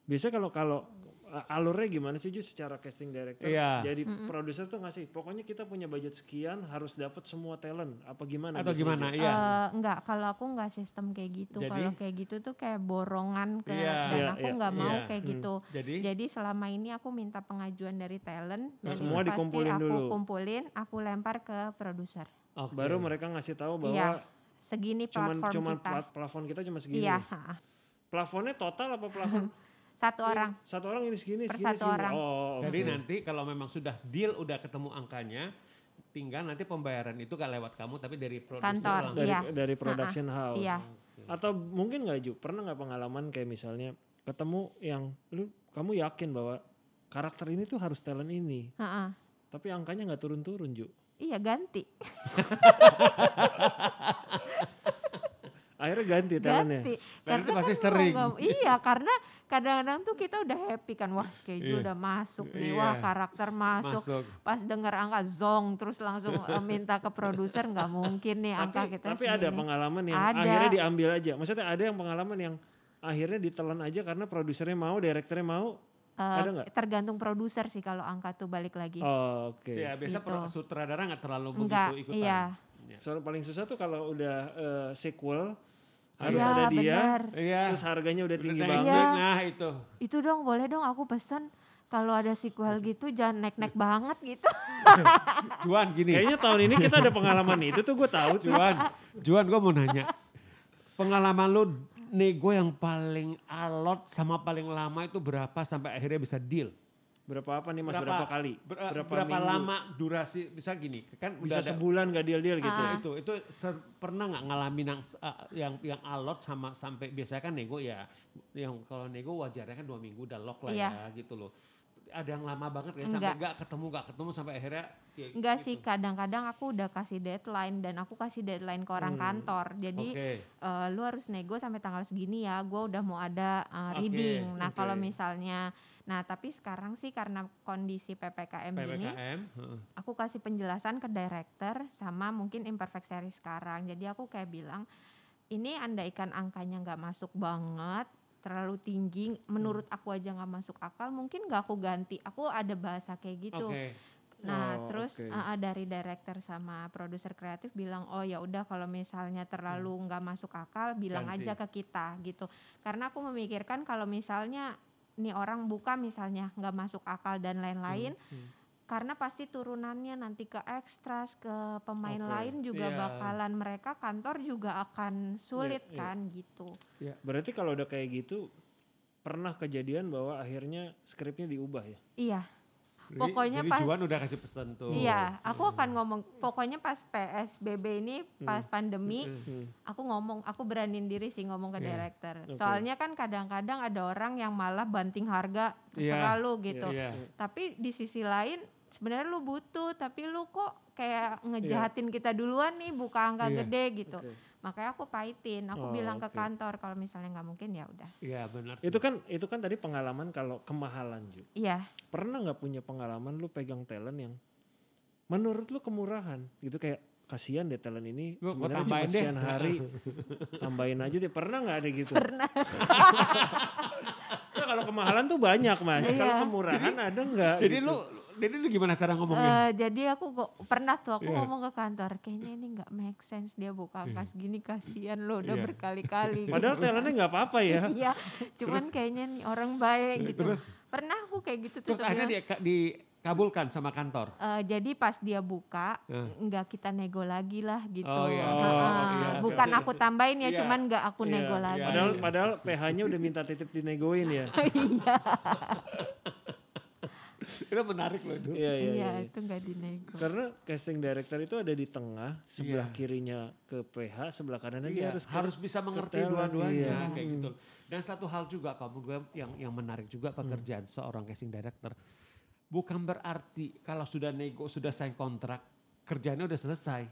Speaker 1: Biasanya kalau kalau uh, alurnya gimana sih Ju secara casting director?
Speaker 3: Iya.
Speaker 1: Jadi
Speaker 2: Mm-mm.
Speaker 1: produser tuh ngasih, pokoknya kita punya budget sekian harus dapat semua talent. Apa gimana?
Speaker 3: Atau gimana? Iya.
Speaker 2: Eh, enggak, kalau aku enggak sistem kayak gitu. Kalau kayak gitu tuh kayak borongan ke
Speaker 3: Iya,
Speaker 2: dan
Speaker 1: iya,
Speaker 2: aku
Speaker 1: iya,
Speaker 2: nggak mau
Speaker 3: iya.
Speaker 2: kayak
Speaker 1: Hmm.
Speaker 2: gitu.
Speaker 3: Jadi
Speaker 2: Jadi selama ini aku minta pengajuan dari talent dan
Speaker 1: semua
Speaker 2: itu pasti
Speaker 1: dikumpulin
Speaker 2: aku
Speaker 1: dulu.
Speaker 2: kumpulin, aku lempar ke produser.
Speaker 3: oke.
Speaker 1: Baru mereka ngasih tahu bahwa
Speaker 2: Iya, Segini
Speaker 1: cuman
Speaker 2: platform
Speaker 1: cuman
Speaker 2: kita.
Speaker 1: plat- plafon kita cuma segini.
Speaker 2: Iya.
Speaker 1: Plafonnya total apa plafon? [LAUGHS]
Speaker 2: satu orang.
Speaker 1: Satu orang ini segini,
Speaker 2: Per
Speaker 1: segini,
Speaker 2: satu
Speaker 1: segini.
Speaker 2: orang.
Speaker 1: Oh,
Speaker 3: Jadi
Speaker 1: oke.
Speaker 3: nanti kalau memang sudah deal udah ketemu angkanya, tinggal nanti pembayaran itu gak lewat kamu tapi dari produser
Speaker 2: Kantor,
Speaker 3: langsung.
Speaker 1: dari
Speaker 2: Iya.
Speaker 1: dari production house.
Speaker 2: Iya.
Speaker 1: Atau mungkin nggak Ju, pernah nggak pengalaman kayak misalnya ketemu yang lu kamu yakin bahwa karakter ini tuh harus talent ini,
Speaker 2: Ha-ha.
Speaker 1: tapi angkanya nggak turun-turun Ju.
Speaker 2: Iya ganti, [LAUGHS]
Speaker 1: Akhirnya ganti talentnya.
Speaker 2: ganti.
Speaker 3: Dan itu pasti
Speaker 2: kan
Speaker 3: sering.
Speaker 2: iya, karena kadang-kadang tuh kita udah happy kan, wah schedule
Speaker 3: Iya.
Speaker 2: udah masuk nih,
Speaker 3: Iya.
Speaker 2: wah karakter masuk.
Speaker 3: Masuk.
Speaker 2: pas dengar angka zong terus langsung eh, minta ke produser nggak mungkin nih angka
Speaker 1: Tapi,
Speaker 2: kita
Speaker 1: tapi ada
Speaker 2: segini.
Speaker 1: pengalaman yang
Speaker 2: Ada.
Speaker 1: akhirnya diambil aja. Maksudnya ada yang pengalaman yang akhirnya ditelan aja karena produsernya mau, direkturnya mau.
Speaker 2: Eh,
Speaker 1: ada nggak?
Speaker 2: tergantung produser sih kalau angka tuh balik lagi
Speaker 1: Oh, Oke.
Speaker 3: Ya biasa
Speaker 2: Gitu.
Speaker 3: sutradara nggak terlalu
Speaker 2: enggak
Speaker 3: begitu ikutan.
Speaker 2: iya
Speaker 1: Soal paling susah tuh kalau udah eh, sequel harus
Speaker 2: Iya,
Speaker 1: ada dia,
Speaker 2: benar.
Speaker 3: Iya.
Speaker 1: terus harganya udah tinggi
Speaker 3: Udah
Speaker 1: banget.
Speaker 2: Iya.
Speaker 3: Nah itu.
Speaker 2: itu dong boleh dong aku pesen kalau ada sequel gitu jangan naik-naik banget gitu [LAUGHS]
Speaker 3: Juan gini.
Speaker 1: Kayaknya tahun ini kita ada pengalaman itu tuh gue tahu. Ju.
Speaker 3: Juan, Juan gue mau nanya. Pengalaman lu nego yang paling alot sama paling lama itu berapa sampai akhirnya bisa deal?
Speaker 1: Berapa apa nih mas? Berapa, kali?
Speaker 3: ber-
Speaker 1: berapa
Speaker 3: berapa
Speaker 1: minggu?
Speaker 3: lama durasi bisa gini kan
Speaker 1: Bisa
Speaker 3: udah ada-
Speaker 1: sebulan gak deal-deal gitu.
Speaker 2: Ah.
Speaker 1: ya?
Speaker 3: itu itu ser- pernah nggak ngalamin yang ah, yang yang alot sama sampai biasanya kan nego ya yang kalau nego wajarnya kan dua minggu udah lock lah
Speaker 2: Iya.
Speaker 3: ya gitu loh ada yang lama banget ya sampai
Speaker 2: Enggak.
Speaker 3: nggak ketemu nggak ketemu sampai akhirnya ya
Speaker 2: enggak
Speaker 3: gitu.
Speaker 2: sih kadang-kadang aku udah kasih deadline dan aku kasih deadline ke orang
Speaker 1: Hmm.
Speaker 2: kantor jadi
Speaker 3: oke
Speaker 2: eh, lu harus nego sampai tanggal segini ya gue udah mau ada uh, reading nah
Speaker 1: oke.
Speaker 2: kalau misalnya nah tapi sekarang sih karena kondisi ppkm,
Speaker 3: ppkm heeh.
Speaker 2: aku kasih penjelasan ke director sama mungkin imperfect series sekarang jadi aku kayak bilang ini andaikan angkanya nggak masuk banget terlalu tinggi menurut aku aja nggak masuk akal mungkin nggak aku ganti aku ada bahasa kayak gitu
Speaker 3: oke
Speaker 2: Nah,
Speaker 1: Oh,
Speaker 2: terus
Speaker 1: oke.
Speaker 2: uh, uh, dari director sama produser kreatif bilang, "Oh ya udah kalau misalnya terlalu nggak masuk akal, bilang
Speaker 3: Hmm. Ganti.
Speaker 2: aja ke kita." gitu. Karena aku memikirkan kalau misalnya nih orang buka misalnya nggak masuk akal dan lain-lain,
Speaker 1: Hmm.
Speaker 2: karena pasti turunannya nanti ke ekstras, ke pemain
Speaker 1: Oke.
Speaker 2: lain juga
Speaker 3: Iya.
Speaker 2: bakalan mereka kantor juga akan sulit
Speaker 1: iya.
Speaker 2: kan gitu.
Speaker 1: Berarti kalau udah kayak gitu pernah kejadian bahwa akhirnya skripnya diubah ya?
Speaker 2: Iya. Pokoknya
Speaker 3: jadi
Speaker 2: pas-
Speaker 3: Juan udah kasih pesan tuh.
Speaker 2: Iya, aku akan ngomong pokoknya pas PSBB ini pas pandemi
Speaker 1: Hmm.
Speaker 2: aku ngomong aku beraniin diri sih ngomong ke
Speaker 3: Iya,
Speaker 2: director.
Speaker 1: Oke.
Speaker 2: soalnya kan kadang-kadang ada orang yang malah banting harga terserah
Speaker 3: Iya,
Speaker 2: lu gitu.
Speaker 3: Iya.
Speaker 2: tapi di sisi lain sebenarnya lu butuh tapi lu kok kayak ngejahatin kita duluan nih buka angka
Speaker 3: Iya,
Speaker 2: gede gitu.
Speaker 1: Oke.
Speaker 2: Makanya aku paitin aku
Speaker 1: Oh,
Speaker 2: bilang ke
Speaker 1: oke.
Speaker 2: kantor kalau misalnya nggak mungkin ya udah
Speaker 3: Iya benar sih.
Speaker 1: Itu kan itu kan tadi pengalaman kalau kemahalan Ju.
Speaker 2: iya
Speaker 1: Pernah nggak punya pengalaman lu pegang talent yang menurut lu kemurahan gitu kayak kasihan deh talent ini sebenarnya cuma
Speaker 3: deh.
Speaker 1: sekian hari [LAUGHS] tambahin aja deh pernah nggak ada gitu
Speaker 2: pernah [LAUGHS]
Speaker 1: Nah, kalau kemahalan tuh banyak mas kalau
Speaker 2: Iya.
Speaker 1: kemurahan ada nggak
Speaker 3: jadi
Speaker 1: gitu?
Speaker 3: lu jadi lu gimana cara ngomongnya
Speaker 2: Eh, jadi aku kok pernah tuh aku
Speaker 3: Iya.
Speaker 2: ngomong ke kantor kayaknya ini nggak make sense dia buka angka segini kasihan lo udah
Speaker 3: Iya.
Speaker 2: berkali-kali [LAUGHS]
Speaker 1: padahal
Speaker 2: gitu.
Speaker 1: talentnya nggak apa-apa ya [LAUGHS]
Speaker 2: iya cuman kayaknya nih orang baik gitu
Speaker 3: terus
Speaker 2: pernah aku kayak gitu
Speaker 3: terus
Speaker 2: terus
Speaker 3: akhirnya
Speaker 2: dia
Speaker 3: dia dikabulkan sama kantor
Speaker 2: Eh, jadi pas dia buka
Speaker 3: Eh.
Speaker 2: nggak kita nego lagi lah gitu
Speaker 3: Oh, iya.
Speaker 2: Heeh.
Speaker 1: Oh, iya,
Speaker 2: bukan
Speaker 1: oke.
Speaker 2: aku tambahin ya
Speaker 3: Iya.
Speaker 2: cuman nggak aku
Speaker 1: Iya,
Speaker 2: nego lagi
Speaker 1: padahal
Speaker 3: iya.
Speaker 1: padahal PH-nya udah minta titip dinegoin ya [LAUGHS]
Speaker 2: iya [LAUGHS]
Speaker 3: itu menarik loh itu.
Speaker 1: Iya, iya,
Speaker 2: Iya,
Speaker 1: iya.
Speaker 2: itu nggak dinego.
Speaker 1: Karena casting director itu ada di tengah, sebelah
Speaker 3: Iya.
Speaker 1: kirinya ke PH, sebelah kanannya dia
Speaker 3: Iya,
Speaker 1: harus
Speaker 3: harus,
Speaker 1: ke-
Speaker 3: bisa mengerti dua-duanya
Speaker 1: iya.
Speaker 3: kayak
Speaker 1: Hmm.
Speaker 3: gitu. Dan satu hal juga kamu gue yang yang menarik juga pekerjaan seorang casting director. Bukan berarti kalau sudah nego, sudah sign kontrak, kerjanya udah selesai.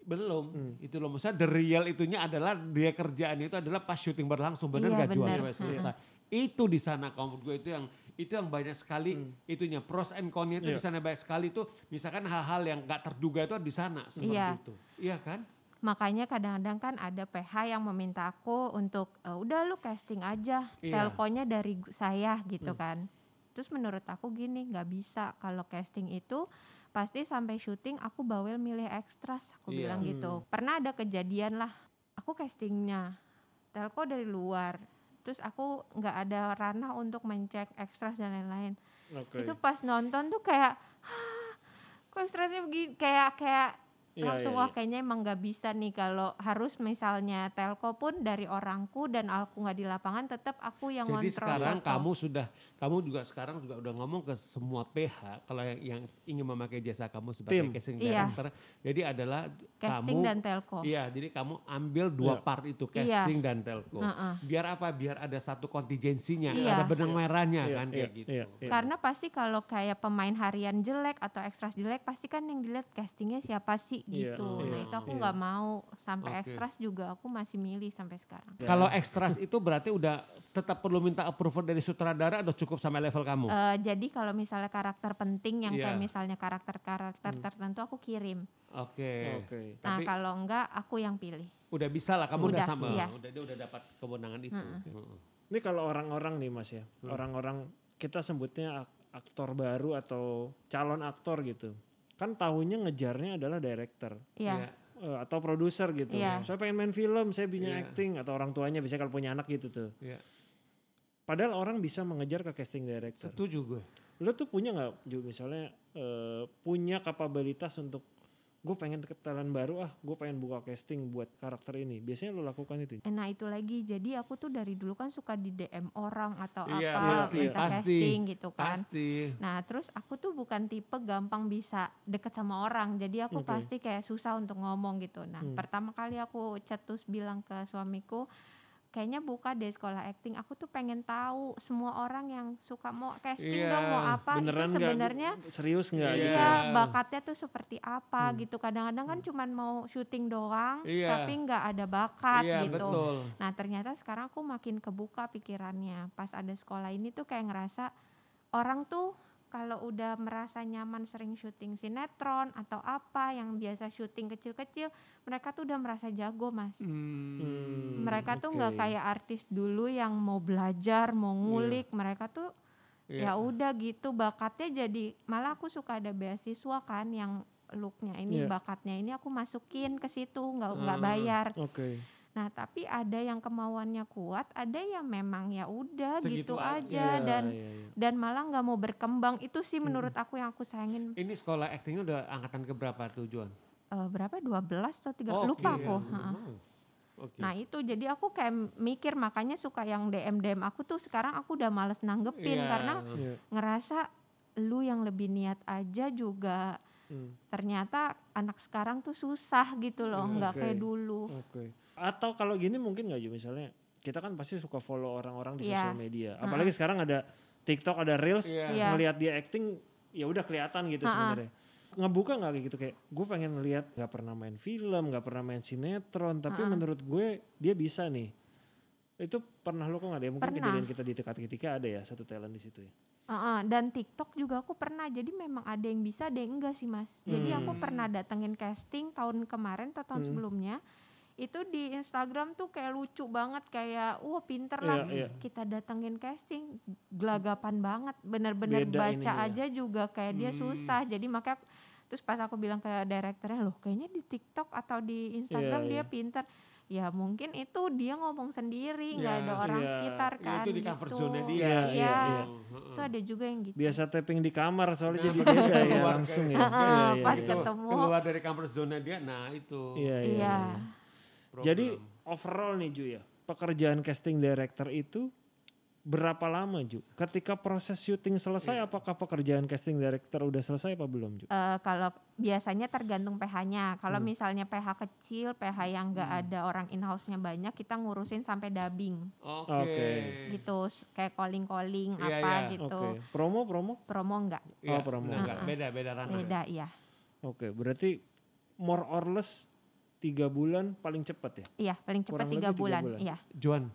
Speaker 3: Belum,
Speaker 1: Hmm.
Speaker 3: itu loh. Maksudnya the real itunya adalah dia kerjaan itu adalah pas syuting berlangsung, bener
Speaker 2: Iya,
Speaker 3: nggak jual
Speaker 2: bener.
Speaker 3: sampai selesai. Itu di sana kamu gue itu yang itu yang banyak sekali itunya pros and con-nya itu
Speaker 1: Hmm. Iya.
Speaker 3: di sana banyak sekali itu misalkan hal-hal yang nggak terduga itu di sana seperti
Speaker 2: Iya.
Speaker 3: itu. Iya kan?
Speaker 2: Makanya kadang-kadang kan ada PH yang meminta aku untuk "E, udah lu casting aja
Speaker 3: Iya.
Speaker 2: telkonya dari saya gitu
Speaker 1: Hmm.
Speaker 2: kan. Terus menurut aku gini nggak bisa kalau casting itu pasti sampai syuting aku bawel milih ekstras aku
Speaker 3: Iya.
Speaker 2: bilang gitu. Pernah ada kejadian lah aku castingnya telko dari luar. Terus aku nggak ada ranah untuk mencek ekstras dan lain-lain.
Speaker 1: Oke.
Speaker 2: Itu pas nonton tuh kayak "Hah, kok ekstrasnya begini kayak kayak
Speaker 1: Iya,
Speaker 2: langsung
Speaker 1: iya,
Speaker 2: wah
Speaker 1: iya.
Speaker 2: kayaknya emang nggak bisa nih kalau harus misalnya telco pun dari orangku dan aku nggak di lapangan tetap aku yang
Speaker 3: Jadi
Speaker 2: ngontrol
Speaker 3: sekarang
Speaker 2: foto.
Speaker 3: kamu sudah, kamu juga sekarang juga udah ngomong ke semua PH kalau yang, yang ingin memakai jasa kamu sebagai
Speaker 1: Tim.
Speaker 3: casting
Speaker 2: Iya.
Speaker 3: director. Jadi adalah
Speaker 2: casting
Speaker 3: kamu,
Speaker 2: dan telco.
Speaker 3: iya, jadi kamu ambil dua
Speaker 1: Iya.
Speaker 3: part itu
Speaker 2: Iya.
Speaker 3: casting dan telco.
Speaker 2: Heeh.
Speaker 3: Biar apa? Biar ada satu kontingensinya,
Speaker 2: Iya.
Speaker 3: ada benang merahnya
Speaker 1: Iya,
Speaker 3: kan
Speaker 1: iya,
Speaker 3: kayak gitu.
Speaker 1: iya, iya.
Speaker 2: Karena pasti kalau kayak pemain harian jelek atau ekstras jelek pasti kan yang dilihat castingnya siapa sih gitu.
Speaker 3: iya,
Speaker 2: nah itu aku
Speaker 1: iya.
Speaker 2: nggak mau sampai
Speaker 3: Oke.
Speaker 2: ekstras juga aku masih milih sampai sekarang.
Speaker 1: Ya.
Speaker 3: Kalau ekstras itu berarti udah tetap perlu minta approval dari sutradara atau cukup sama level kamu?
Speaker 2: Eh, jadi kalau misalnya karakter penting yang
Speaker 3: Iya.
Speaker 2: kayak misalnya karakter-karakter
Speaker 1: Hmm.
Speaker 2: tertentu aku kirim.
Speaker 3: Oke.
Speaker 1: Oke.
Speaker 2: Nah
Speaker 3: Tapi-
Speaker 2: kalau enggak aku yang pilih.
Speaker 3: Udah bisa lah, kamu udah,
Speaker 2: Udah,
Speaker 3: sama,
Speaker 2: iya.
Speaker 3: udah dia udah dapat kewenangan itu.
Speaker 2: Heeh.
Speaker 3: Heeh.
Speaker 1: Ini kalau orang-orang nih Mas ya,
Speaker 3: Hmm.
Speaker 1: orang-orang kita sebutnya ak- aktor baru atau calon aktor gitu. Kan tahunya ngejarnya adalah director
Speaker 2: Iya.
Speaker 1: eh, atau produser gitu.
Speaker 2: Iya.
Speaker 1: Saya pengen main film, saya punya
Speaker 3: Iya.
Speaker 1: acting atau orang tuanya biasanya kalau punya anak gitu tuh.
Speaker 3: Iya.
Speaker 1: Padahal orang bisa mengejar ke casting director.
Speaker 3: Setuju gue.
Speaker 1: Lo tuh punya nggak misalnya eh, punya kapabilitas untuk gue pengen ke talent baru ah, gue pengen buka casting buat karakter ini. Biasanya lo lakukan itu.
Speaker 2: Eh, Nah itu lagi, jadi aku tuh dari dulu kan suka di DM orang atau
Speaker 3: Iya,
Speaker 2: apa,
Speaker 1: pasti,
Speaker 2: minta
Speaker 3: pasti,
Speaker 2: casting gitu kan.
Speaker 3: Pasti.
Speaker 2: Nah terus aku tuh bukan tipe gampang bisa deket sama orang, jadi aku
Speaker 1: Oke.
Speaker 2: pasti kayak susah untuk ngomong gitu. Nah
Speaker 1: Hmm.
Speaker 2: pertama kali aku cetus bilang ke suamiku, kayaknya buka deh sekolah acting. Aku tuh pengen tahu semua orang yang suka mau casting
Speaker 3: Iya,
Speaker 2: dong, mau apa
Speaker 1: Beneran
Speaker 2: itu sebenarnya
Speaker 1: serius nggak?
Speaker 3: Iya.
Speaker 1: gitu?
Speaker 2: Iya, bakatnya tuh seperti apa
Speaker 1: Hmm.
Speaker 2: gitu. Kadang-kadang kan cuman mau syuting doang,
Speaker 3: Iya.
Speaker 2: tapi nggak ada bakat
Speaker 3: Iya
Speaker 2: gitu.
Speaker 3: betul.
Speaker 2: Nah ternyata sekarang aku makin kebuka pikirannya. Pas ada sekolah ini tuh kayak ngerasa orang tuh kalau udah merasa nyaman sering syuting sinetron atau apa yang biasa syuting kecil-kecil, mereka tuh udah merasa jago mas.
Speaker 1: Hmm,
Speaker 2: mereka tuh nggak kayak artis dulu yang mau belajar, mau ngulik. Mereka tuh
Speaker 3: Iya.
Speaker 2: ya udah gitu bakatnya jadi malah aku suka ada beasiswa kan yang looknya ini
Speaker 1: Iya.
Speaker 2: bakatnya ini aku masukin ke situ nggak nggak
Speaker 3: Ah.
Speaker 2: bayar.
Speaker 1: Oke.
Speaker 2: Nah, tapi ada yang kemauannya kuat, ada yang memang ya udah gitu
Speaker 3: aja.
Speaker 2: aja
Speaker 1: Iya,
Speaker 2: dan
Speaker 1: iya, iya.
Speaker 2: dan malah nggak mau berkembang. Itu sih menurut aku yang aku sayangin.
Speaker 3: Ini sekolah actingnya udah angkatan keberapa tujuan?
Speaker 2: Eh, berapa 12 atau 3
Speaker 3: Oh,
Speaker 2: lupa
Speaker 3: oke,
Speaker 2: aku.
Speaker 3: ya.
Speaker 2: heeh.
Speaker 3: Oke.
Speaker 2: Nah, itu jadi aku kayak mikir makanya suka yang DM DM aku tuh sekarang aku udah males nanggepin
Speaker 3: Iya.
Speaker 2: karena
Speaker 1: Iya.
Speaker 2: ngerasa lu yang lebih niat aja juga
Speaker 1: Hmm,
Speaker 2: ternyata anak sekarang tuh susah gitu loh,
Speaker 3: Hmm,
Speaker 2: nggak
Speaker 1: oke.
Speaker 2: kayak dulu.
Speaker 1: Oke. Atau kalau gini mungkin nggak Ju misalnya kita kan pasti suka follow orang-orang di
Speaker 2: Iya.
Speaker 1: sosial media. Apalagi sekarang ada TikTok, ada Reels,
Speaker 3: Iya.
Speaker 2: Iya.
Speaker 1: ngelihat dia acting ya udah kelihatan gitu
Speaker 2: Ha-ha.
Speaker 1: sebenarnya. Ngebuka nggak kayak gitu kayak gue pengen lihat nggak pernah main film, nggak pernah main sinetron, tapi
Speaker 2: Ha-ha.
Speaker 1: menurut gue dia bisa nih. Itu pernah lo kok nggak ada? Mungkin
Speaker 2: Pernah.
Speaker 1: kejadian kita di dekat ketika ada ya satu talent di situ ya.
Speaker 2: Heeh, dan TikTok juga aku pernah. Jadi memang ada yang bisa, ada yang enggak sih, Mas. Jadi aku
Speaker 3: Hmm.
Speaker 2: pernah datengin casting tahun kemarin atau tahun
Speaker 1: Hmm.
Speaker 2: sebelumnya. Itu di Instagram tuh kayak lucu banget kayak wah pinter lah.
Speaker 1: iya.
Speaker 2: Kita datengin casting gelagapan banget. Bener-bener
Speaker 1: Beda
Speaker 2: baca
Speaker 1: ya.
Speaker 2: aja juga kayak dia
Speaker 3: Hmm.
Speaker 2: susah. Jadi makanya terus pas aku bilang ke direkturnya loh kayaknya di TikTok atau di Instagram
Speaker 1: Iya,
Speaker 2: dia
Speaker 1: iya.
Speaker 2: pinter. Ya mungkin itu dia ngomong sendiri, nggak
Speaker 3: Iya,
Speaker 2: ada orang
Speaker 1: iya.
Speaker 2: sekitar
Speaker 3: Ya,
Speaker 2: kan.
Speaker 3: itu di comfort
Speaker 2: gitu.
Speaker 3: zone-nya dia.
Speaker 1: Iya, iya,
Speaker 2: Iya.
Speaker 1: iya.
Speaker 3: Heeh.
Speaker 2: Itu ada juga yang gitu.
Speaker 1: Biasa tapping di kamar soalnya
Speaker 3: Nah,
Speaker 1: jadi beda ya langsung ya. [LAUGHS] Iya, iya,
Speaker 2: pas.
Speaker 3: Itu
Speaker 2: ketemu.
Speaker 3: keluar dari comfort zone dia, nah itu.
Speaker 1: Iya, iya,
Speaker 2: Iya.
Speaker 1: Iya. Jadi overall nih Ju ya, pekerjaan casting director itu berapa lama Ju? Ketika proses syuting selesai
Speaker 3: Iya.
Speaker 1: apakah pekerjaan casting director udah selesai apa belum Ju?
Speaker 2: Eh, kalau biasanya tergantung PH-nya. Kalau
Speaker 1: Hmm.
Speaker 2: misalnya PH kecil, PH yang nggak ada orang in-house-nya banyak, kita ngurusin sampai dubbing
Speaker 3: Oke.
Speaker 1: Oke.
Speaker 2: gitu, s- kayak calling-calling
Speaker 3: Iya,
Speaker 2: apa
Speaker 3: iya.
Speaker 2: gitu.
Speaker 1: Oke. Promo promo?
Speaker 2: Promo enggak,
Speaker 3: Iya,
Speaker 1: Oh, promo.
Speaker 3: benar nggak?
Speaker 2: Uh-uh.
Speaker 3: Beda beda ranah.
Speaker 2: beda ya.
Speaker 1: Oke, berarti more or less tiga bulan paling cepat ya?
Speaker 2: Iya, paling cepat tiga bulan.
Speaker 1: bulan.
Speaker 2: Iya,
Speaker 3: Juan,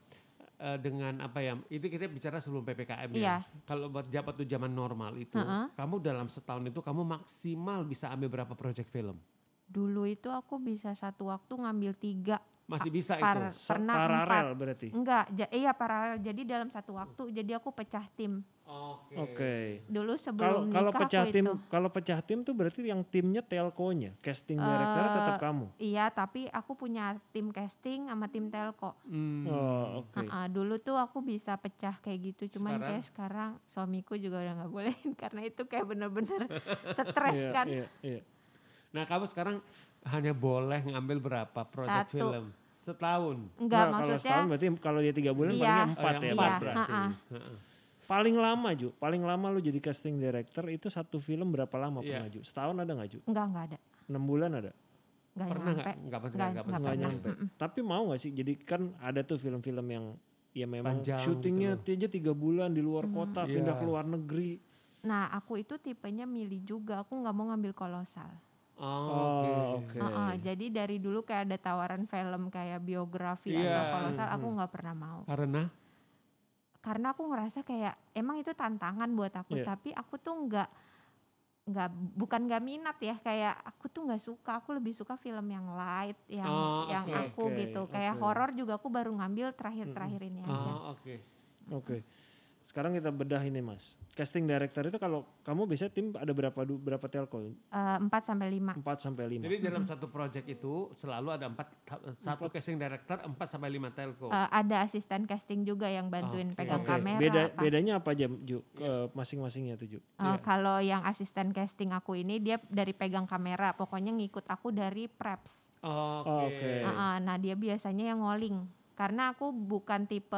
Speaker 3: eh, dengan apa ya? Itu kita bicara sebelum ppkm ya.
Speaker 2: Iya.
Speaker 3: Kalau buat jabat tuh zaman normal itu,
Speaker 2: Heeh.
Speaker 3: kamu dalam setahun itu kamu maksimal bisa ambil berapa project film?
Speaker 2: dulu itu aku bisa satu waktu ngambil tiga,
Speaker 3: Masih bisa
Speaker 2: par-
Speaker 3: itu.
Speaker 2: Pernah empat.
Speaker 1: Paralel berarti.
Speaker 2: Enggak, ja- iya paralel. Jadi dalam satu waktu, jadi aku pecah tim.
Speaker 3: Oke.
Speaker 1: Oke.
Speaker 2: Dulu
Speaker 1: Kalau
Speaker 2: sebelum
Speaker 1: kalau
Speaker 2: nikah
Speaker 1: pecah
Speaker 2: aku
Speaker 1: tim,
Speaker 2: itu.
Speaker 1: kalau pecah tim tuh berarti yang timnya telkonya, casting director tetap
Speaker 2: Eh,
Speaker 1: kamu.
Speaker 2: Iya, tapi aku punya tim casting sama tim telco.
Speaker 3: Hmm.
Speaker 1: Oh, oke.
Speaker 2: Heeh, dulu tuh aku bisa pecah kayak gitu, cuman
Speaker 3: Sekarang?
Speaker 2: kayak sekarang suamiku juga udah nggak bolehin [LAUGHS] karena itu kayak bener-bener [LAUGHS] stres
Speaker 1: Iya,
Speaker 2: kan.
Speaker 1: iya, iya.
Speaker 3: Nah kamu sekarang hanya boleh ngambil berapa project
Speaker 2: Satu.
Speaker 3: film? Setahun.
Speaker 2: Enggak,
Speaker 1: Nah, kalau
Speaker 2: maksudnya
Speaker 1: setahun berarti kalau dia tiga bulan
Speaker 2: Iya.
Speaker 1: palingnya
Speaker 3: Oh,
Speaker 1: empat
Speaker 3: yang
Speaker 1: ya.
Speaker 3: empat
Speaker 2: Iya,
Speaker 3: berarti.
Speaker 2: ha-ha.
Speaker 3: Heeh.
Speaker 1: Paling lama Ju, paling lama lu jadi casting director itu satu film berapa lama
Speaker 3: Iya.
Speaker 1: pernah Ju? Setahun ada nggak Ju?
Speaker 2: enggak enggak ada,
Speaker 1: Enam bulan ada?
Speaker 2: enggak
Speaker 3: Pernah
Speaker 2: nyampe.
Speaker 3: nggak? Nggak pernah.
Speaker 2: Nggak-
Speaker 3: Nggak
Speaker 2: nggak
Speaker 3: pernah.
Speaker 1: Nggak
Speaker 2: pernah.
Speaker 1: nyampe.
Speaker 2: Mm-mm.
Speaker 1: Tapi mau nggak sih? Jadi kan ada tuh film-film yang ya memang
Speaker 3: Panjang
Speaker 1: syutingnya
Speaker 3: gitu
Speaker 1: aja tiga bulan di luar
Speaker 2: Hmm.
Speaker 1: kota,
Speaker 3: Iya.
Speaker 1: pindah ke luar negeri.
Speaker 2: Nah, aku itu tipenya milih juga, aku nggak mau ngambil kolosal.
Speaker 3: Oh,
Speaker 1: Oh,
Speaker 3: oke.
Speaker 1: oke.
Speaker 2: Heeh, jadi dari dulu kayak ada tawaran film kayak biografi
Speaker 3: Iya.
Speaker 2: atau kolosal, aku
Speaker 1: Hmm.
Speaker 2: nggak pernah mau.
Speaker 3: Karena
Speaker 2: Karena aku ngerasa kayak emang itu tantangan buat aku,
Speaker 1: Iya.
Speaker 2: tapi aku tuh nggak nggak bukan nggak minat ya kayak aku tuh nggak suka aku lebih suka film yang light yang
Speaker 3: Oh,
Speaker 2: yang
Speaker 3: oke,
Speaker 2: aku
Speaker 1: oke,
Speaker 2: gitu kayak
Speaker 1: oke.
Speaker 2: horor juga aku baru ngambil terakhir-terakhir ini aja
Speaker 3: oh, oke.
Speaker 1: Oke. Sekarang kita bedah ini Mas. Casting director itu kalau kamu biasanya tim ada berapa berapa telco?
Speaker 2: Eh, empat sampai lima
Speaker 1: 4 sampai 5.
Speaker 3: Jadi dalam satu project itu selalu ada empat satu casting director empat sampai lima telco.
Speaker 2: Eh, ada asisten casting juga yang bantuin
Speaker 3: Oke.
Speaker 2: pegang
Speaker 1: Oke.
Speaker 2: kamera
Speaker 1: Beda
Speaker 2: apa.
Speaker 1: bedanya apa aja Ju? Ke masing-masingnya tuh Ju?
Speaker 2: Eh,
Speaker 3: Iya.
Speaker 2: Kalau yang asisten casting aku ini dia dari pegang kamera, pokoknya ngikut aku dari preps.
Speaker 3: Oke.
Speaker 1: Oke.
Speaker 2: Ah, ah, nah dia biasanya yang ngoling, karena aku bukan tipe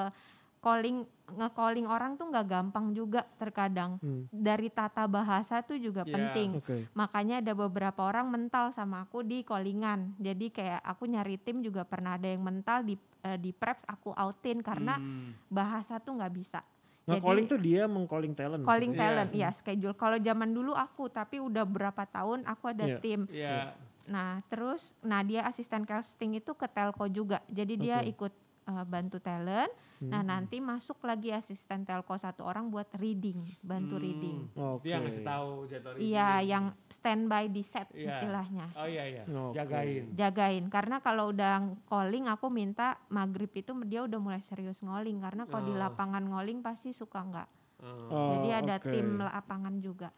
Speaker 2: calling nge-calling orang tuh nggak gampang juga terkadang.
Speaker 1: Hmm.
Speaker 2: Dari tata bahasa tuh juga
Speaker 3: Iya.
Speaker 2: penting.
Speaker 1: Oke.
Speaker 2: Makanya ada beberapa orang mental sama aku di callingan. Jadi kayak aku nyari tim juga pernah ada yang mental di eh, di preps aku outin karena
Speaker 3: Hmm.
Speaker 2: bahasa tuh nggak bisa.
Speaker 1: Nge-calling
Speaker 2: Jadi-
Speaker 1: tuh dia meng-calling talent.
Speaker 2: Calling
Speaker 1: maksudnya?
Speaker 2: talent, ya schedule. Kalau zaman dulu aku, tapi udah berapa tahun aku ada
Speaker 1: Iya.
Speaker 2: tim.
Speaker 3: Iya.
Speaker 2: Nah, terus nah dia asisten casting itu ke telco juga. Jadi dia
Speaker 1: Oke.
Speaker 2: ikut uh, bantu talent. Nah,
Speaker 1: Hmm.
Speaker 2: nanti masuk lagi asisten telco satu orang buat reading, bantu
Speaker 3: Hmm.
Speaker 2: reading.
Speaker 1: Oke.
Speaker 3: Dia ngasih tahu jadwal
Speaker 2: Iya,
Speaker 3: reading.
Speaker 2: yang standby di set
Speaker 3: Iya.
Speaker 2: istilahnya.
Speaker 3: Oh iya iya.
Speaker 1: Oke.
Speaker 3: Jagain.
Speaker 2: Jagain karena kalau udah calling aku minta maghrib itu dia udah mulai serius ngoling karena kalau di
Speaker 3: Oh.
Speaker 2: lapangan ngoling pasti suka nggak.
Speaker 3: Oh.
Speaker 1: Oh,
Speaker 2: Jadi ada
Speaker 1: oke.
Speaker 2: tim lapangan juga.